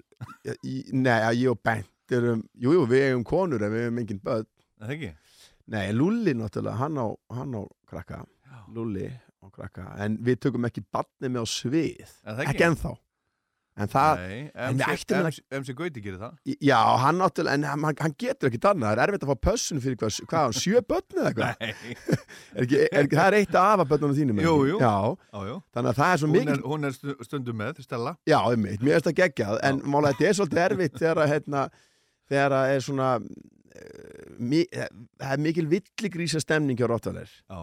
nei, ég og Bent erum, jú, jú, við eigum konur en við eigum engin börn. Er Það ekki? Nei, Lulli náttúrulega, hann á, hann á krakka, Já. Lulli á krakka, en við tökum ekki barni með á svið, Er ekki ennþá. En það, MC, Gauti gerir það. já, hann náttúrulega, en hann, hann getur ekki annað, það er erfitt að fá pössun fyrir hvað, hvað hann, sjö börn eða eitthvað? [LAUGHS] Er ekki, er það er eitt af af börnunum þínum. Jú, jú. Já, Já, já. þannig að það er svo Hún mikið, er, hún er stu- stundum með, Stella. já, einmitt, mér finnst það geggjað, en málega þetta er svolítið erfitt þegar að, hérna, þegar að er svona, mi, það er mikil villigrísa stemning hjá Rottvaler. Já.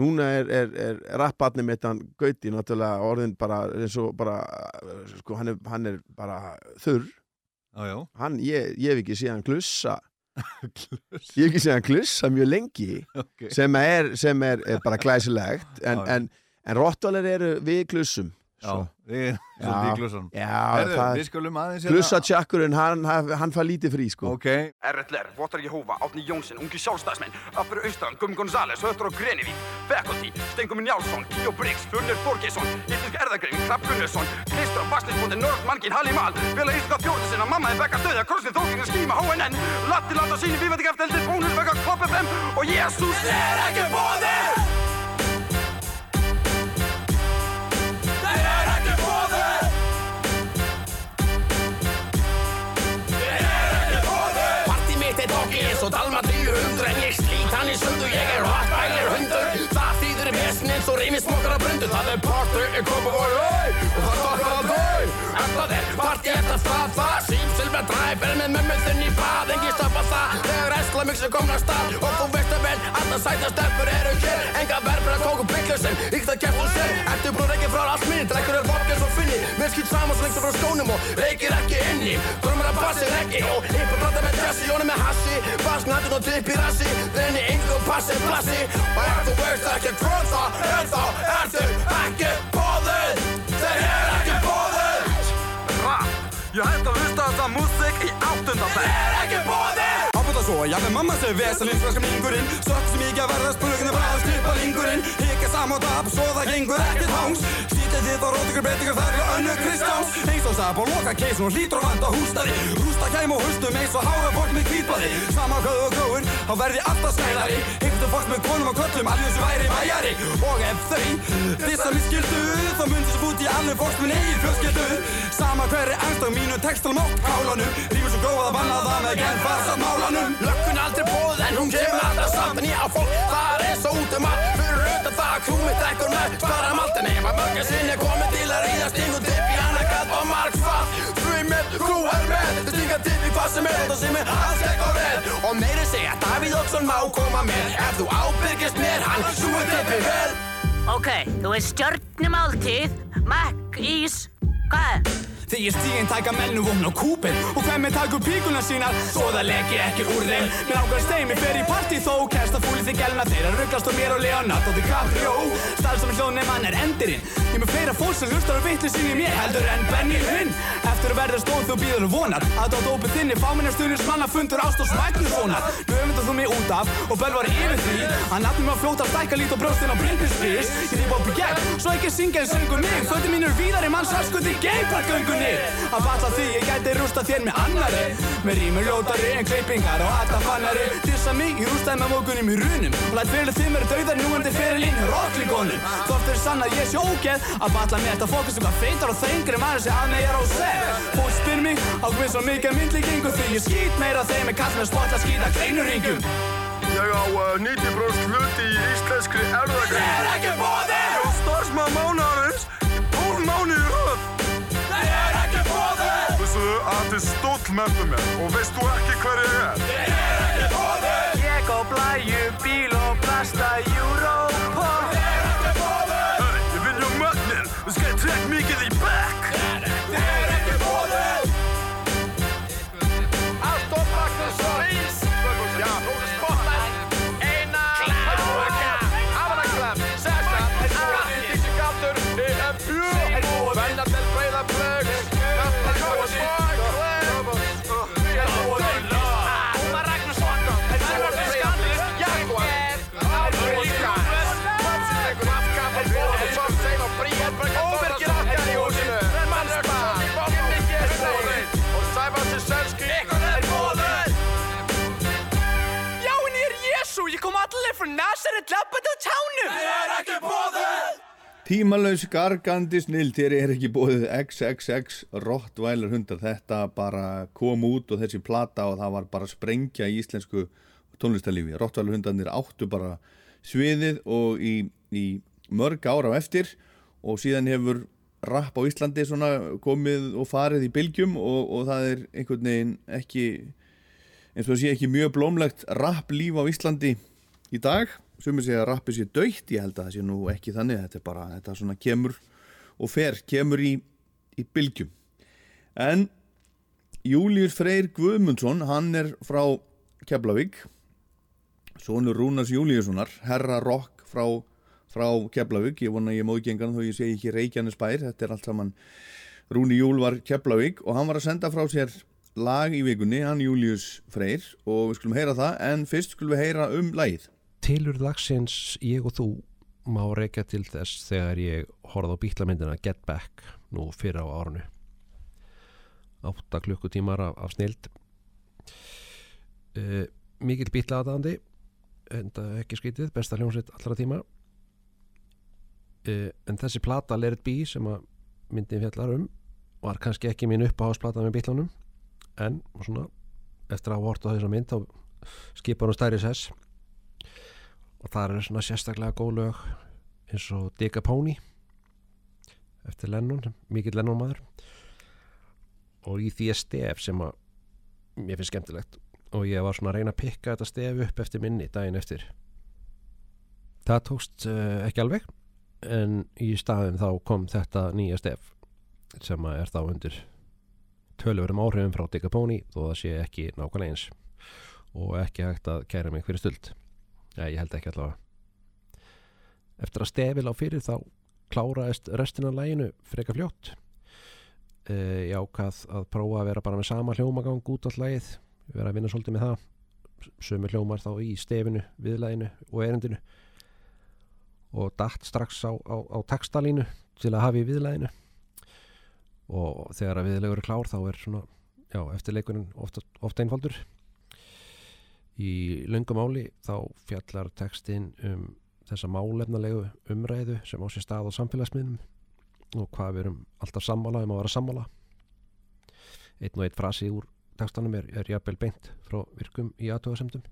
Núna er, er, er rapparni mitt hann Gauti náttúrulega orðin bara eins og bara, sko, hann er, hann er bara þurr, Já, já. hann, ég, ég hef ekki séð hann glussa, [LAUGHS] ég hef ekki séð hann glussa mjög lengi, ok. sem er, sem er, bara glæsilegt, en, en, en Rottvaler eru við glussum, Já, við glussan Já, Herðu, það við skulum aðeins hérna- Glussatjakkurinn, hann, hann, hann fær lítið frí sko. Ok, RLR, Votar Jehova, Átni Jónsson, Ungi Sjálfstæðsmenn, Appur Austran, Gummi Gonzales, Höttur og Grenivík, Faculty, Stengumi Njálsson, Kíó Briggs, Fjörnir Borgesson, Íslensk Erðagrein, Klapp Gunnarsson, Kristur, Baslisbóndi, Norð, Mankin, Halli Mal, Vila Íslenska Fjórðu sinna, Mamma er Bekka Stöðja, Krossin, Þókingin, Skíma, HNN, Latti Landa síni, Vífandi Gafteldir, Bónus, Bekka, er party í Kópavói Og það stokkar að dau En það er party eftir það Það Sýp Silver Drive er með mömmu þinn í bað Engi stoppa það. Þegar æsla mixi komna af stað Og þú veist að vel, alltaf sæta stelpur eru hér. Enga verður að tóku bygglusinn Íkt að kæft og sér Ertu brúð ekki frá allt minni Drekkur er vodka svo finni. Mér skýt saman svo lengt frá skónum Og reykir ekki inni Drömmur að bassi reggi Og yppur brata með Jesse Jóni með hassi. Bass natun og dipp í rassi Renni engu og passi plassi. Og ef þú veist ekki hvað það er þá Ertu ekki Ég hætti að hlusta á það músík í áttundabæk Þeir er ekki bóðið Svo, ég með mamma sem vesalinn Franska mingurinn Sökk sem ekki að verða spurginu frá að styrpa lingurinn. Hika saman tap, svo það gengur ekkert hangs Sýtið þið á rótingur breytingar þar er önnu Kristjáns. Eins og sap og loka keisun og hlýtur og vanda hústari Rústa kæm og hustum eins og hára fólk með kvítblaði Sama hvað og góður, þá verði alltaf snæðari Hyggt fólk með konum og köllum, alveg sem væri væjari. Og ef þau, þess að mér skildu Þá myndi svo fút í alveg fólk með eigin fjölskyldu. Sama hver er angst á mínu textalum og kálanum Rífur svo góð að banna það með genn farsat málanum Lökkun aldrei bóð en hún kemur alltaf samt. En á fólk, það er eins og út um allt. Fyrir auðvitað það að krúmið drekkur með. Spara maltin ef að mörgja sinni komið til að ríða Sting og dipp í hana gatt og margfall Free með, krú er með. Þau stinga dipp í hvað sem er Það sem er alls á vel. Og meiri segja Davíð Óksson má koma með. Ef þú ábyrgist mér hann Svo er dippi vel. Ok, þú veist stjörnumáltíð, makk, ís, hvað? Þegar stíginn taka mennu vopn og kúpin Og hvem taka upp píkuna sínar. Svo það leki ekki úr þeim. Mér ákveð steimi fer í partí þó. Kæsta fúli þig gelna þeirra rugglast á mér og Leonardo DiCaprio. Stælsam hljóðnum hann er endirinn Ég með fleira fólk sem hlustar á vitlu sín í mér Heldur en Benny Hinn. Eftir að verða stóð þú býður og vonar. Að á dópið þinni fáminnar stundins manna fundur ást og svæknufónar Nú öfundar þú mig út af og bölvar yfir því Að nafnum að fljóta stækka lít og brjóstinn á Bryndisfís Ég rýp upp í gegn, svo ekki syngja en söngu mig. Föti mínur víðar í manns öskundi geipargöngunni Að balla því ég gæti rústa þér með annari Með rýmur ljótari en kleipingar og alltaf fannari. Dissa mig, ég rústaði með mókunum í runum. Og læt fyrir þið mér dauðar núandi fyrir línu rocklíkonum Þótt er sann að ég sé ógeð? Að balla með þetta fókus sem hvað feitar og þengri maður sem að mig er á seg Fólk spyr mig á hvað svo mikið myndlíkingu Því ég skýt meira þeim en kall með spott að skýta kleinuringum Ég á uh, 90% hluti í íslenskri erðagrein. Er stóll með mér og veist þú ekki hver ég er? Það er ekki bóði! Ég á blæju, bíl og plasta, Nazaret lappandi á tánum Það er ekki bóði! Tímalaus gargandi snill, þér er ekki bóðið XXX Rottweiler hundar, þetta bara kom út og þessi plata og það var bara sprengja í íslensku tónlistarlífi. Rottweiler hundarnir áttu bara sviðið og í, í mörg ára á eftir og síðan hefur rapp á Íslandi svona komið og farið í bylgjum og, og það er einhvern veginn ekki eins og sé ekki mjög blómlegt rapp líf á Íslandi í dag. Sumir segja að rappi sé döitt ég held að það sé nú ekki þannig. Þetta er bara, þetta svona kemur og fer, kemur í, í bylgjum. En Július Freyr Guðmundsson hann er frá Keflavík. Sonur Rúnars Júliussonar herra rock frá frá Keflavík, ég vona ég móðgengan þó ég segi ekki Reykjanesbær, þetta er allt saman Rúni Júl var Keflavík og hann var að senda frá sér lag í vikunni, hann Július Freyr og við skulum heyra það, en fyrst skulum við heyra um lagið. Tilur lagsins ég og þú má reyka til þess þegar ég horfði á bíklamyndina Get Back nú fyrir á árunu. Átta klukkutímar af, af snild. Uh, mikil bíklaðandi, enda ekki skritið, besta hljómsveit allra tíma. Uh, en þessi plata It Be sem að myndin fjallar um var kannski ekki mín uppáhásplata með bílunum en svona, eftir að vorta þessar mynd þá skipar hún stæri sess og það er svona sérstaklega góð lög eins og Digga Pony eftir Lennon, mikill Lennon maður. Og í því stef sem að mér finnst skemmtilegt. Og ég var svona að reyna að pikka þetta stef upp eftir minni daginn eftir. Það tókst uh, ekki alveg en í staðin þá kom þetta nýja stef sem að er þá undir töluverum áhrifum frá Digga Pony þó það sé ekki nákvæmlega eins. Og ekki hægt að kæra mig fyrir stuld ja, ég held ekki allavega. Eftir að stefil á fyrir þá kláraðist restina læginu freka fljótt. E, ég ákvað að prófa að vera bara með sama hljómagang út all lægið vera að vinna svolítið með það sömu hljómar þá í stefinu, viðlæginu og erindinu. Og dætt strax á, á, á textalínu til að hafa í viðlæðinu og þegar að viðlegur er klár þá er svona, já, eftirleikurinn ofta, ofta einfaldur í löngum áli þá fjallar textin um þessa málefnalegu umræðu sem á sér stað á samfélagsmiðnum og hvað við erum alltaf sammála um að vera sammála. Einn og einn frasi úr textanum er, er jafnvel beint frá virkum í aðtöðasemdum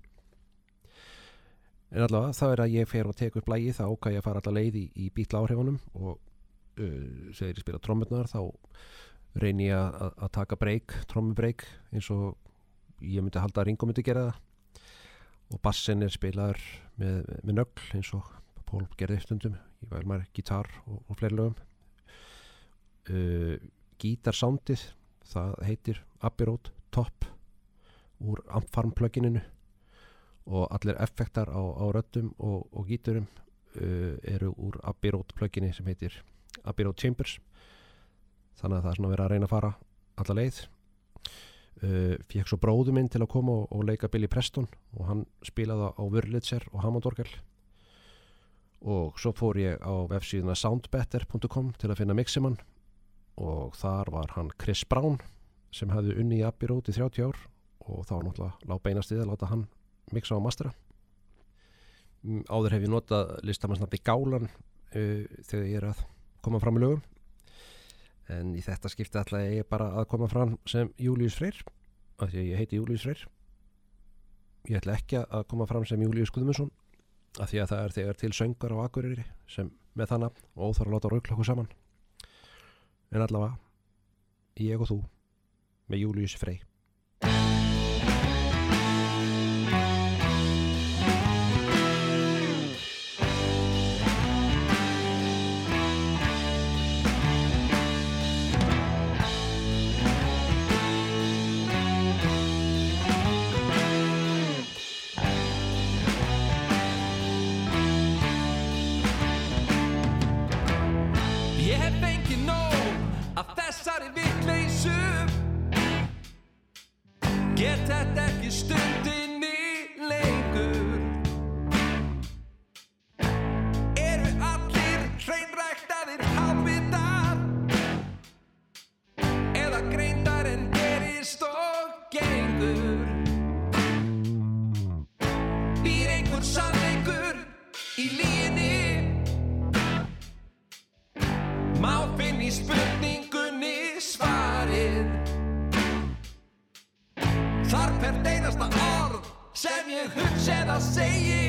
en allavega það er að ég fer og tek upp lægi þá ákvæði ég að fara allar leið í, í bítla áhrifunum og uh, segir ég spila trommurnar þá reynir ég að, taka breyk, trommubreik eins og ég myndi halda að Ringo myndi gera það og bassin er spilaður með, með nögl eins og Pól gerði stundum. Ég væl maður gítar og, og fleiri lögum. Uh, gítarsándið það heitir Road Top úr Ampfarm plugininu og allir effektar á, á röttum og, og gíturum uh, eru úr plugini sem heitir Road Chambers. Þannig að það er svona verið að reyna að fara alla leið uh, fekk svo bróðu minn til að koma og, og leika Billy Preston og hann spilaði á Wurlitzer og Hammond Orgel og svo fór ég á websíðuna soundbetter.com til að finna miximann og þar var hann Chris Brown sem hefði unni í Abbey Road í 30 ár og þá náttúrulega lág beinast í það að láta hann mixa á mastera Mm, áður hef ég notað listamannsnafni Gálan uh, þegar ég er að koma fram í lögum en í þetta skipti ætla ég bara að koma fram sem Július Freyr af því að ég heiti Július Freyr. Ég ætla ekki að koma fram sem Július Guðmundsson af því að það er þegar til söngar á Akureyri sem með þannig og óþar að láta raukla okkur saman. En allavega ég og þú með Július Freyr hugsa eða segi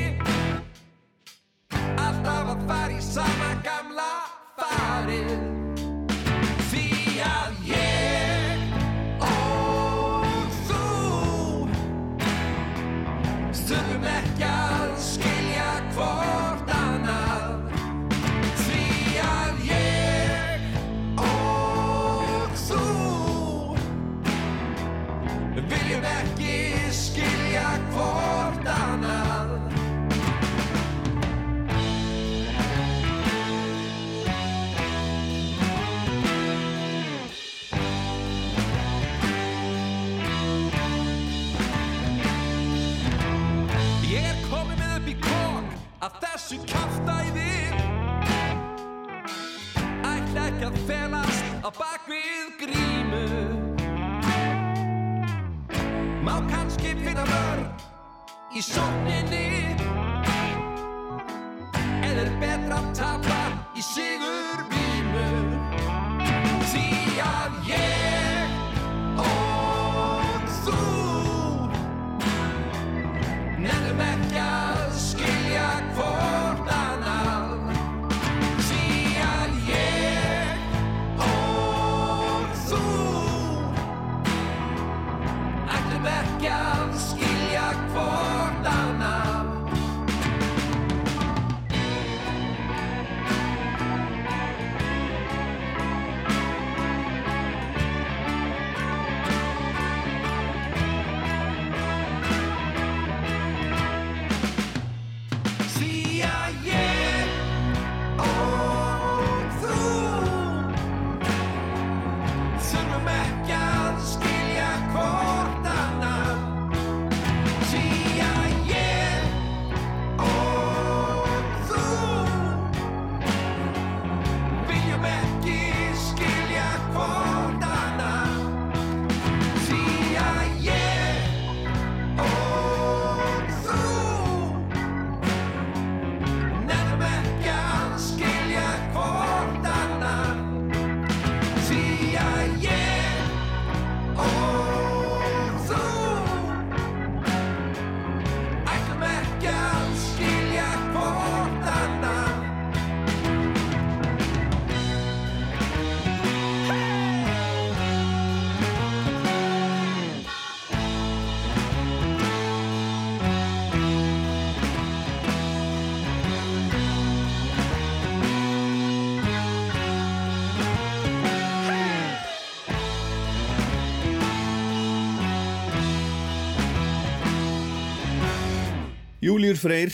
Júliur Freyr,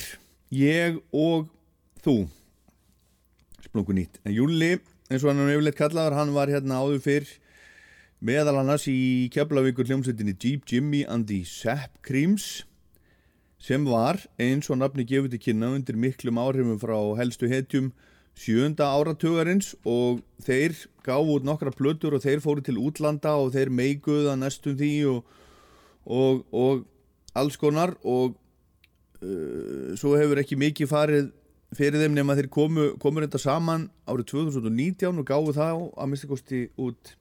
ég og þú. Splungu nýtt. En Júli, eins og hann er yfirleitt kallaður hann var hérna áður fyrr meðal annars í Keflavíkur hljómsveitinni Jeep Jimmy and the Sepp Creams sem var eins og nafni gefur til kynna undir miklum áhrifum frá helstu hetjum sjönda áratugarins og þeir gáðu út nokkra plötur og þeir fóru til útlanda og þeir meiguða næstum því og, og, og alls konar og uh, svo hefur ekki mikið farið fyrir þeim nema þeir komu, komur þetta saman árið 2019 og gáðu þá að mista kosti út,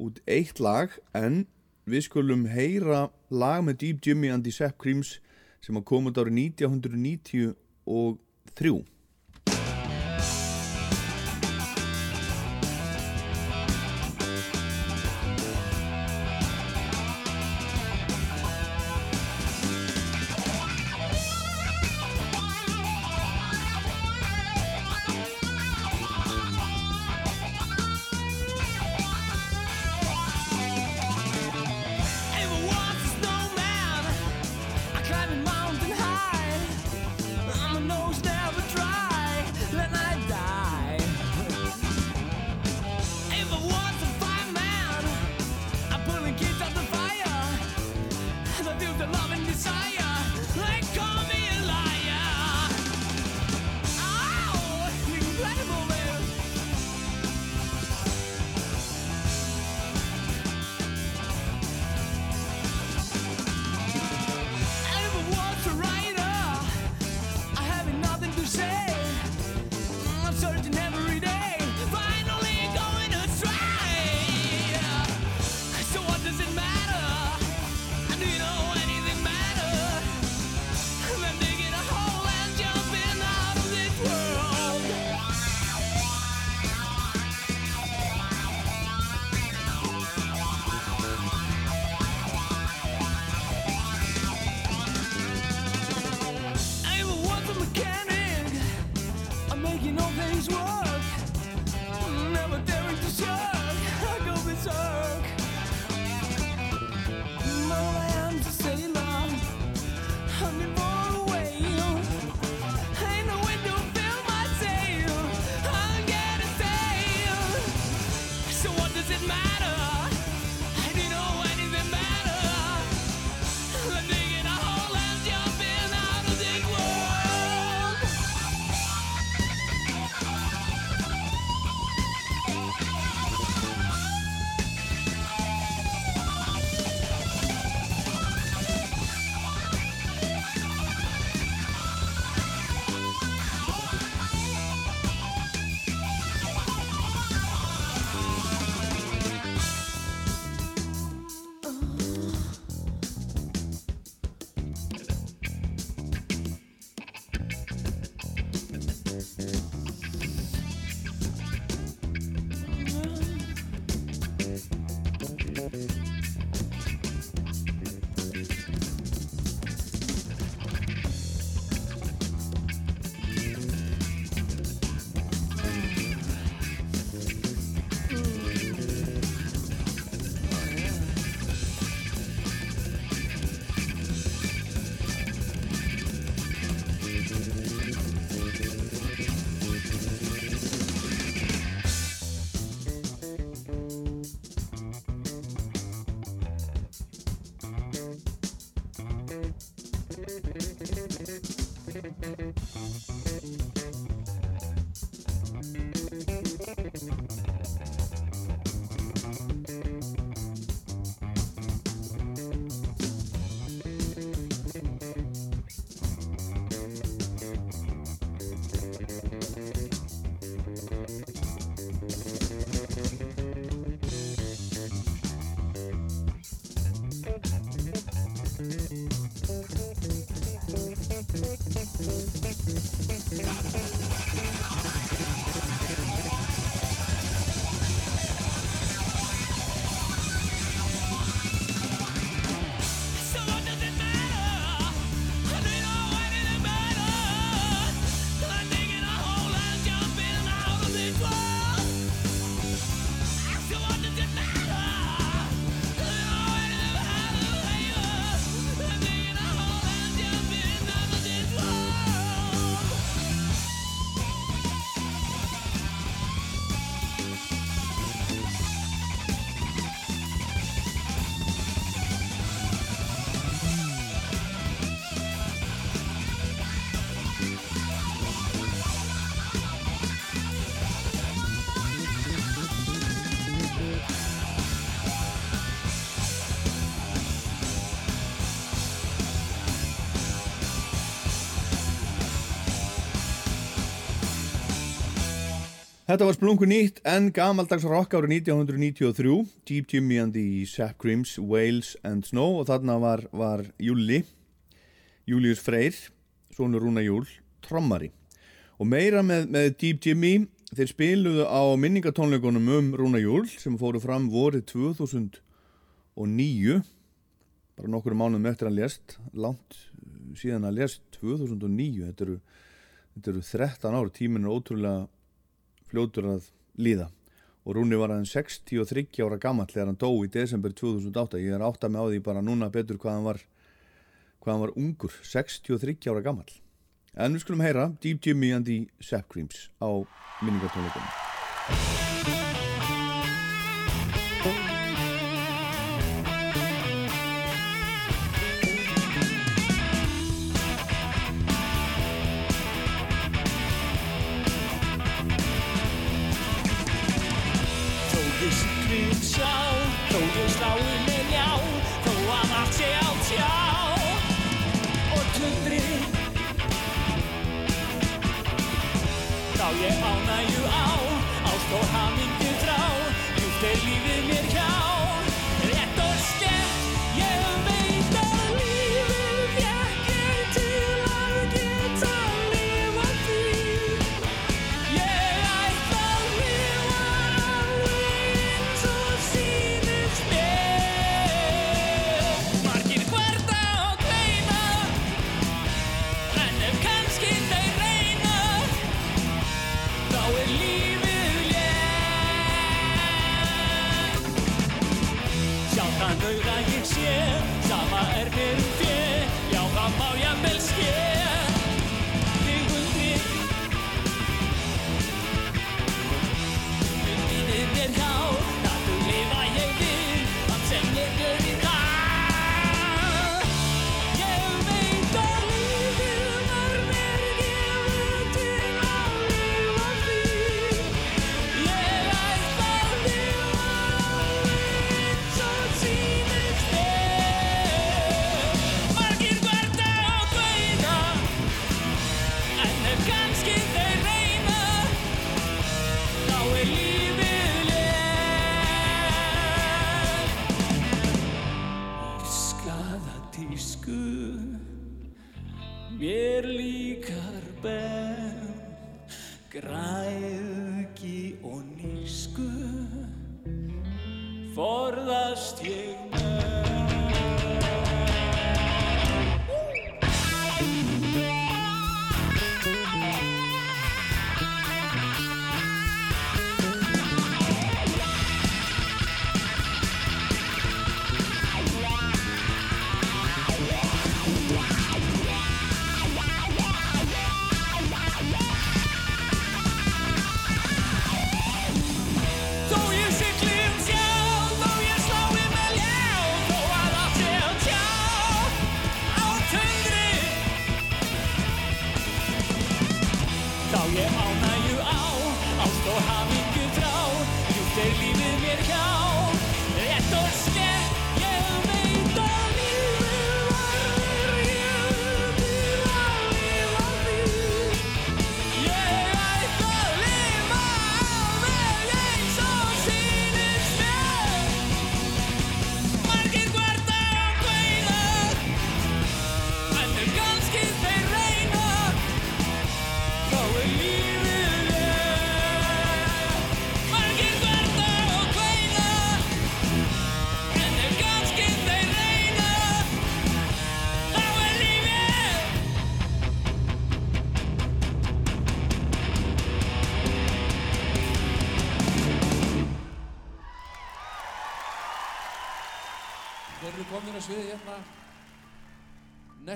út eitt lag en við skulum heyra lag með Deep Jimmy and the Sepp Creams sem að koma út árið 1993 Þetta var splungu nýtt en gamaldags rock árið 1993 Deep Jimmy and the Sap Creams Wales and Snow og þarna var, var Júli Július Freyr Sónur Rúna Júl, trommari. Og meira með, með Deep Jimmy þeir spiluðu á minningatónleikunum um Rúna Júl sem fóru fram vorið 2009 bara nokkru mánuðum eftir að lést langt síðan að lést 2009 þetta eru, þetta eru 13 ár tíminn er ótrúlega fljótur að líða. Og Rúni var aðeins 63 ára gammal þegar hann dó í desember 2008 ég er átt að með á því bara núna betur hvað hann var hvað hann var ungur 63 ára gammal en við skulum heyra Deep Jimmy and the Sap Creams á minningartónleikunum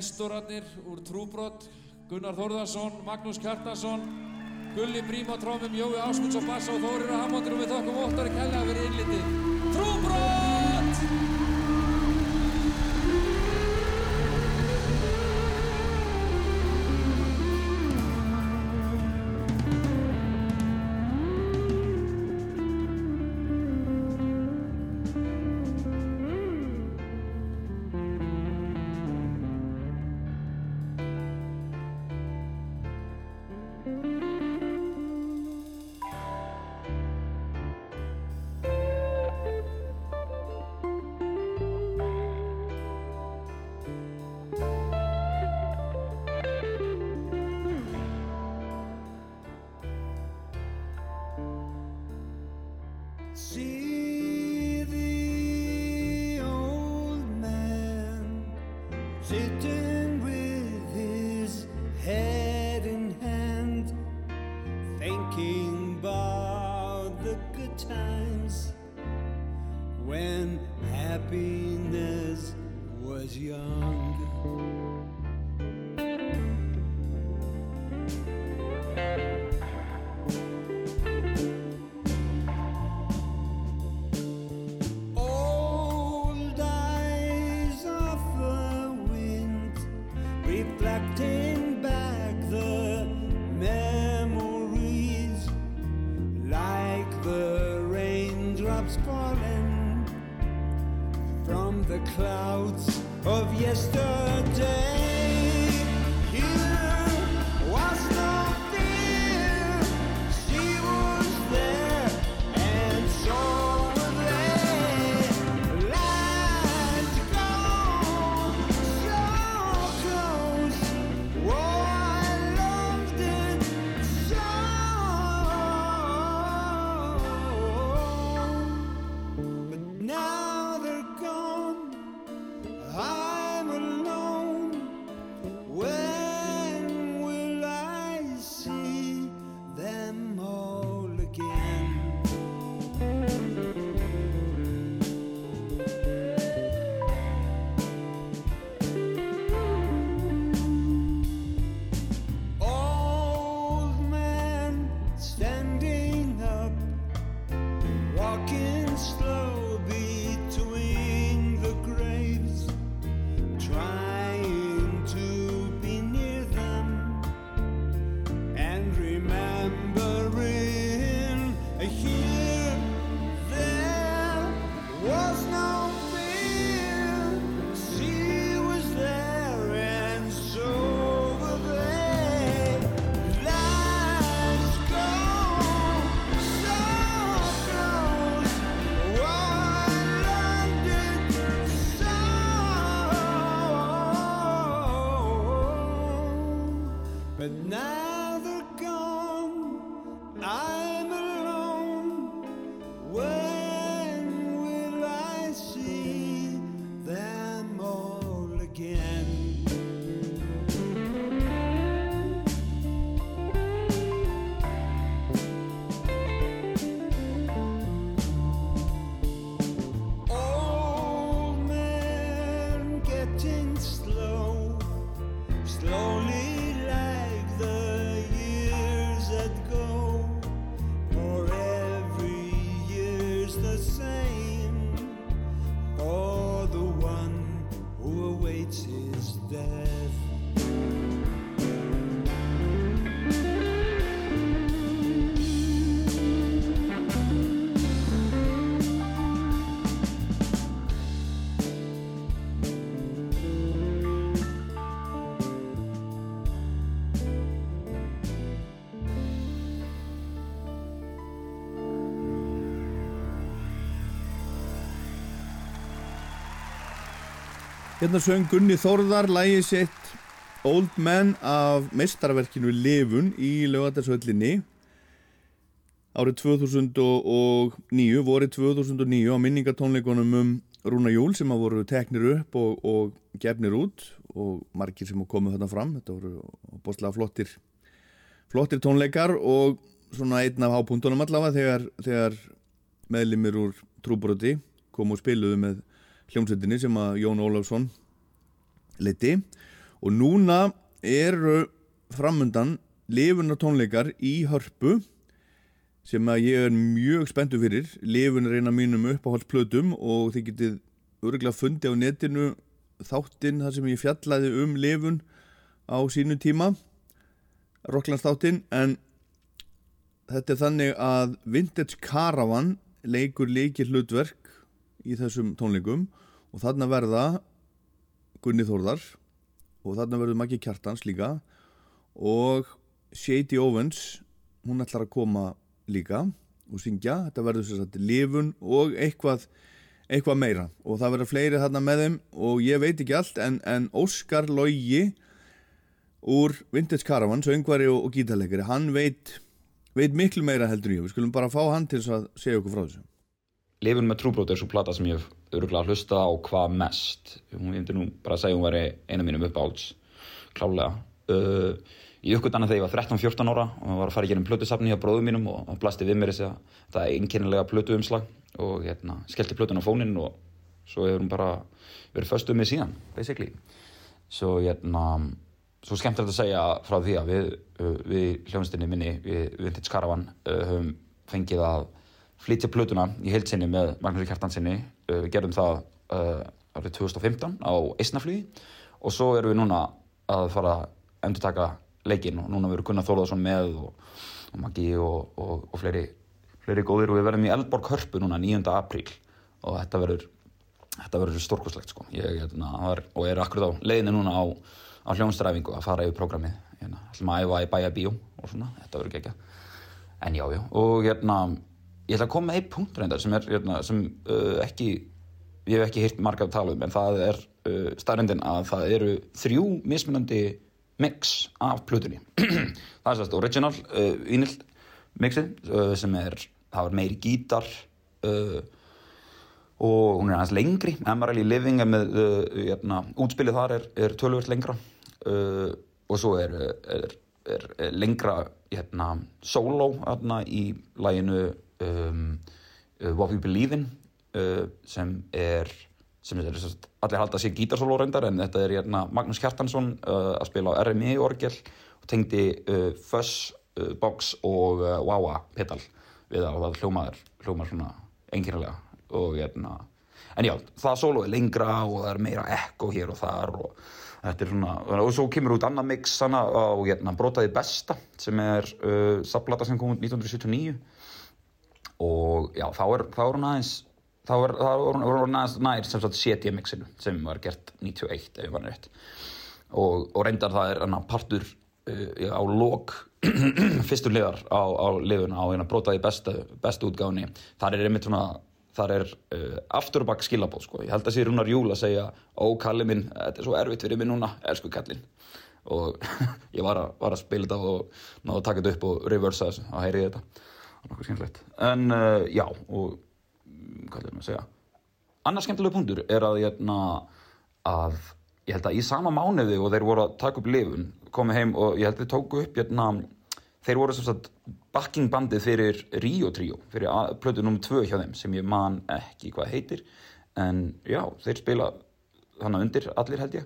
Nestorarnir úr Trúbrott Gunnar Þórðarsson, Magnús Kjartason Gulli Brím á trómum, Jói Ásmunds á bassa og Þórir á Hammondur og við þakkum óttari kærlega fyrir innlitið Trúbrott! Hérna söng Gunni Þórðar lægi sitt Old Man af meistarverkinu Livun í lögatarsvöllinni árið 2009, vorið 2009 á minningatónleikunum um Rúna Júl sem að voru teknir upp og, og gefnir út og margir sem komu þarna fram. Þetta voru bóstlega flottir flottir tónleikar og svona einn af hápuntunum allavega þegar, þegar meðlimir úr trúbroti komu og spiluðu með hljómsveitinni sem að Jón Ólafsson leiti og núna eru framundan lifuna tónleikar í hörpu sem að ég er mjög spenntu fyrir. Lifun er eina mínum uppáhaldsplötum og þið getið örgulega fundi á netinu þáttinn þar sem ég fjallaði um lifun á sínu tíma Rocklands þáttinn. En þetta er þannig að Vintage Caravan leikur leikir hlutverk í þessum tónleikum og þarna verða Gunni Þórðar og þarna verður Maggi Kjartans líka. Og Shady Owens hún ætlar að koma líka og syngja, þetta verður sér satt lifun og eitthvað, eitthvað meira. Og það verður fleiri þarna með þeim. Og ég veit ekki allt en, en Óskar Lógi úr Vintage Caravan, söngvari og, og gítarleikari hann veit, veit miklu meira heldur ég. Við skulum bara fá hann til að segja okkur frá þessu Lifun með trúbrót er svo plata sem ég hef öruglega hlusta á hvað mest. Hún myndi nú bara að segja hún væri eina mínum uppáhalds klálega uh, ég uppgöt annað þegar ég var 13-14 ára og var að fara í gerum plötusafni hjá bróðum mínum og hann blasti við mér þess að það er einkennilega plötuumslag og hérna, skellti plötun á fóninn og svo hefur hún bara verið föstuð með síðan, basically. Svo hérna svo skemmtilegt að segja frá því að við, uh, við hljómsdynni minni, við Vintage Flytja plötuna í heilsinni með Magnúsi Kjartansinni við gerðum það árið 2015 á Eisnaflugi og svo erum við núna að fara að endur taka leikinn og núna verður Gunnar Þólaðsson með og, og Maggi og, og, og fleiri, fleiri góðir. Og við verðum í Eldborg Hörpu núna 9. apríl. Og þetta verður þetta verður stórkoslegt sko. Ég, hérna, var, og er akkurat á leiðinni núna á, á hljónstræfingu að fara yfir prógramið hérna, ætlum að æfa í bæja bíó og svona, þetta verður gegja en já, já, og hérna ég ætla að koma með einn punkt reyndar sem er hérna, sem uh, ekki ég hef ekki hýrt marga að tala um en það er uh, staðrindin að það eru þrjú mismunandi mix af plutunni [CLEARS THROAT] það er sérst original uh, vinyl mixið uh, sem er, það er meiri gítar uh, og hún er aðeins lengri. Emerald Living með uh, hérna, útspilið þar er, er tölvöld lengra og svo er, er, er, er lengra hérna, solo hérna, í læginu um, uh, What We Believe In uh, sem er sem er allir halda sér gítarsóló reyndar en þetta er hérna, Magnús Kjartansson uh, að spila á RMI orgel og tengdi uh, box og wah-wah pedal við og það hljómaður hljómar svona einkennilega og hérna en já, það solo er lengra og það er meira ekko hér og þar og þetta er svona, og svo kemur út annað mix á hérna, Brotaði besta sem er uh, saplata sem kom út 1979 og já, þá er, þá er hún aðeins þá er, þá er hún- aðeins nær sem sagt CD mixinu sem var gert 91 ef ég var rétt. Og, og reyndar það er hana, partur uh, á lok [CLEARS THROAT] fyrstu liðar á, á liðuna á hérna brotaði bestu, bestu útgáfni þar er einmitt svona þar er uh, aftur og bakk skilabóð sko. ég held að sé Rúnar Júl að segja ó kalli minn, þetta er svo erfitt fyrir mig núna elsku kallinn. Og [LAUGHS] ég var að, var að spila þetta og náðu að taka þetta upp og reversa þessu og heyri þetta nokkuð skemmtilegt. En uh, já og mm, hvað er maður að segja? Annar skemmtilega punktur er að, hérna, að ég held að í sama mánuði og þeir voru að taka upp lifun komið heim og ég held að þeir tóku upp hérna, þeir voru sem sagt backing bandið fyrir Rio Trio fyrir að- plötu nummer 2 hjá þeim sem ég man ekki hvað heitir. En já, þeir spila þannig undir allir held ég.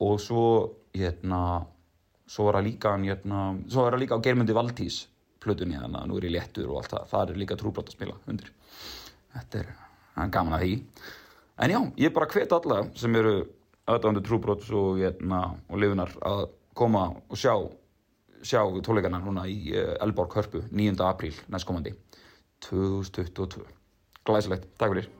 Og svo hérna svo var það líka, svo var það líka á Geirmundi Valdís plötunni þannig að nú er ég léttur og allt það. Það er líka trúbrot að spila undir. Þetta er, er gaman að því. En já, ég bara hvet alla sem eru aðdándu trúbrots og, hérna, og lifunar að koma og sjá sjá tónleikana núna í uh, Elborg Hörpu 9. apríl næstkomandi 2022 glæsilegt, takk fyrir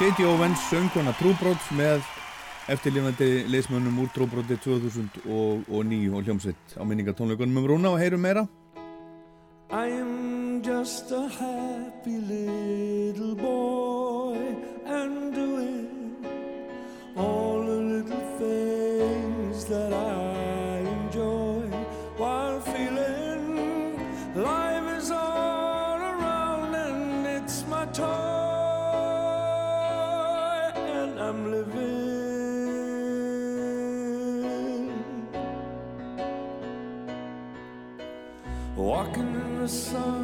Katie Owens, söngkona Trúbrót með eftirlifandi leismönnum úr Trúbróti 2009 og hljómsveit á minningatónleikunum um Rúna og heyrum meira Walking in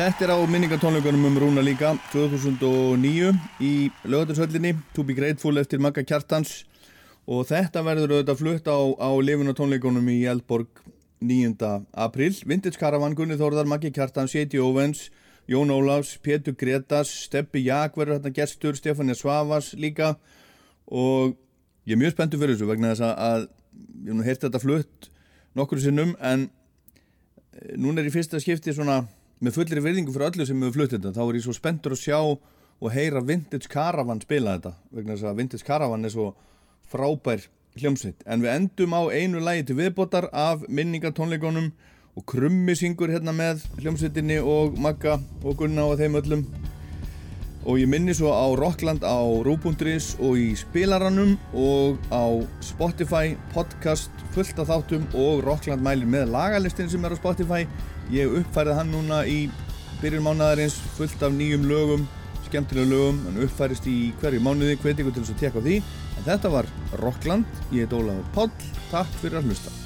Þetta er á minningatónleikunum um Rúna líka 2009 í lögatarsöllinni To be grateful eftir Magga Kjartans og þetta verður auðvitað flutt á, á lifunatónleikunum í Eldborg 9. april Vintage Caravan, Gunni Þórðar, Maggi Kjartans, J.T. Owens Jón Ólafs, Pétur Gretas Steppi Jak verður hérna gestur, Stefania Svavas líka og ég er mjög spenntur fyrir þessu vegna þess að, ég hef heyrt þetta flutt nokkur sinnum en eh, núna er í fyrsta skipti svona með fullri virðingu fyrir öllu sem hefur flutt þetta þá er ég svo spenntur að sjá og heyra Vintage Caravan spila þetta vegna þess að Vintage Caravan er svo frábær hljómsveit. En við endum á einu lagi til viðbótar af minningatónleikonum og krummi syngur hérna með hljómsveitinni og Magga og Gunna og þeim öllum. Og ég minni svo á Rockland á Rú.is og í spilaranum og á Spotify podcast fullt af þáttum og Rockland mælir með lagalistin sem er á Spotify ég uppfærið hann núna í byrjun mánadarins fullt af nýjum lögum skemmtilega lögum, hann uppfærist í hverju mánuði hveti ykkur til þess að tekka því. En þetta var Rockland, ég heit Ólafur Páll. Takk fyrir að hlusta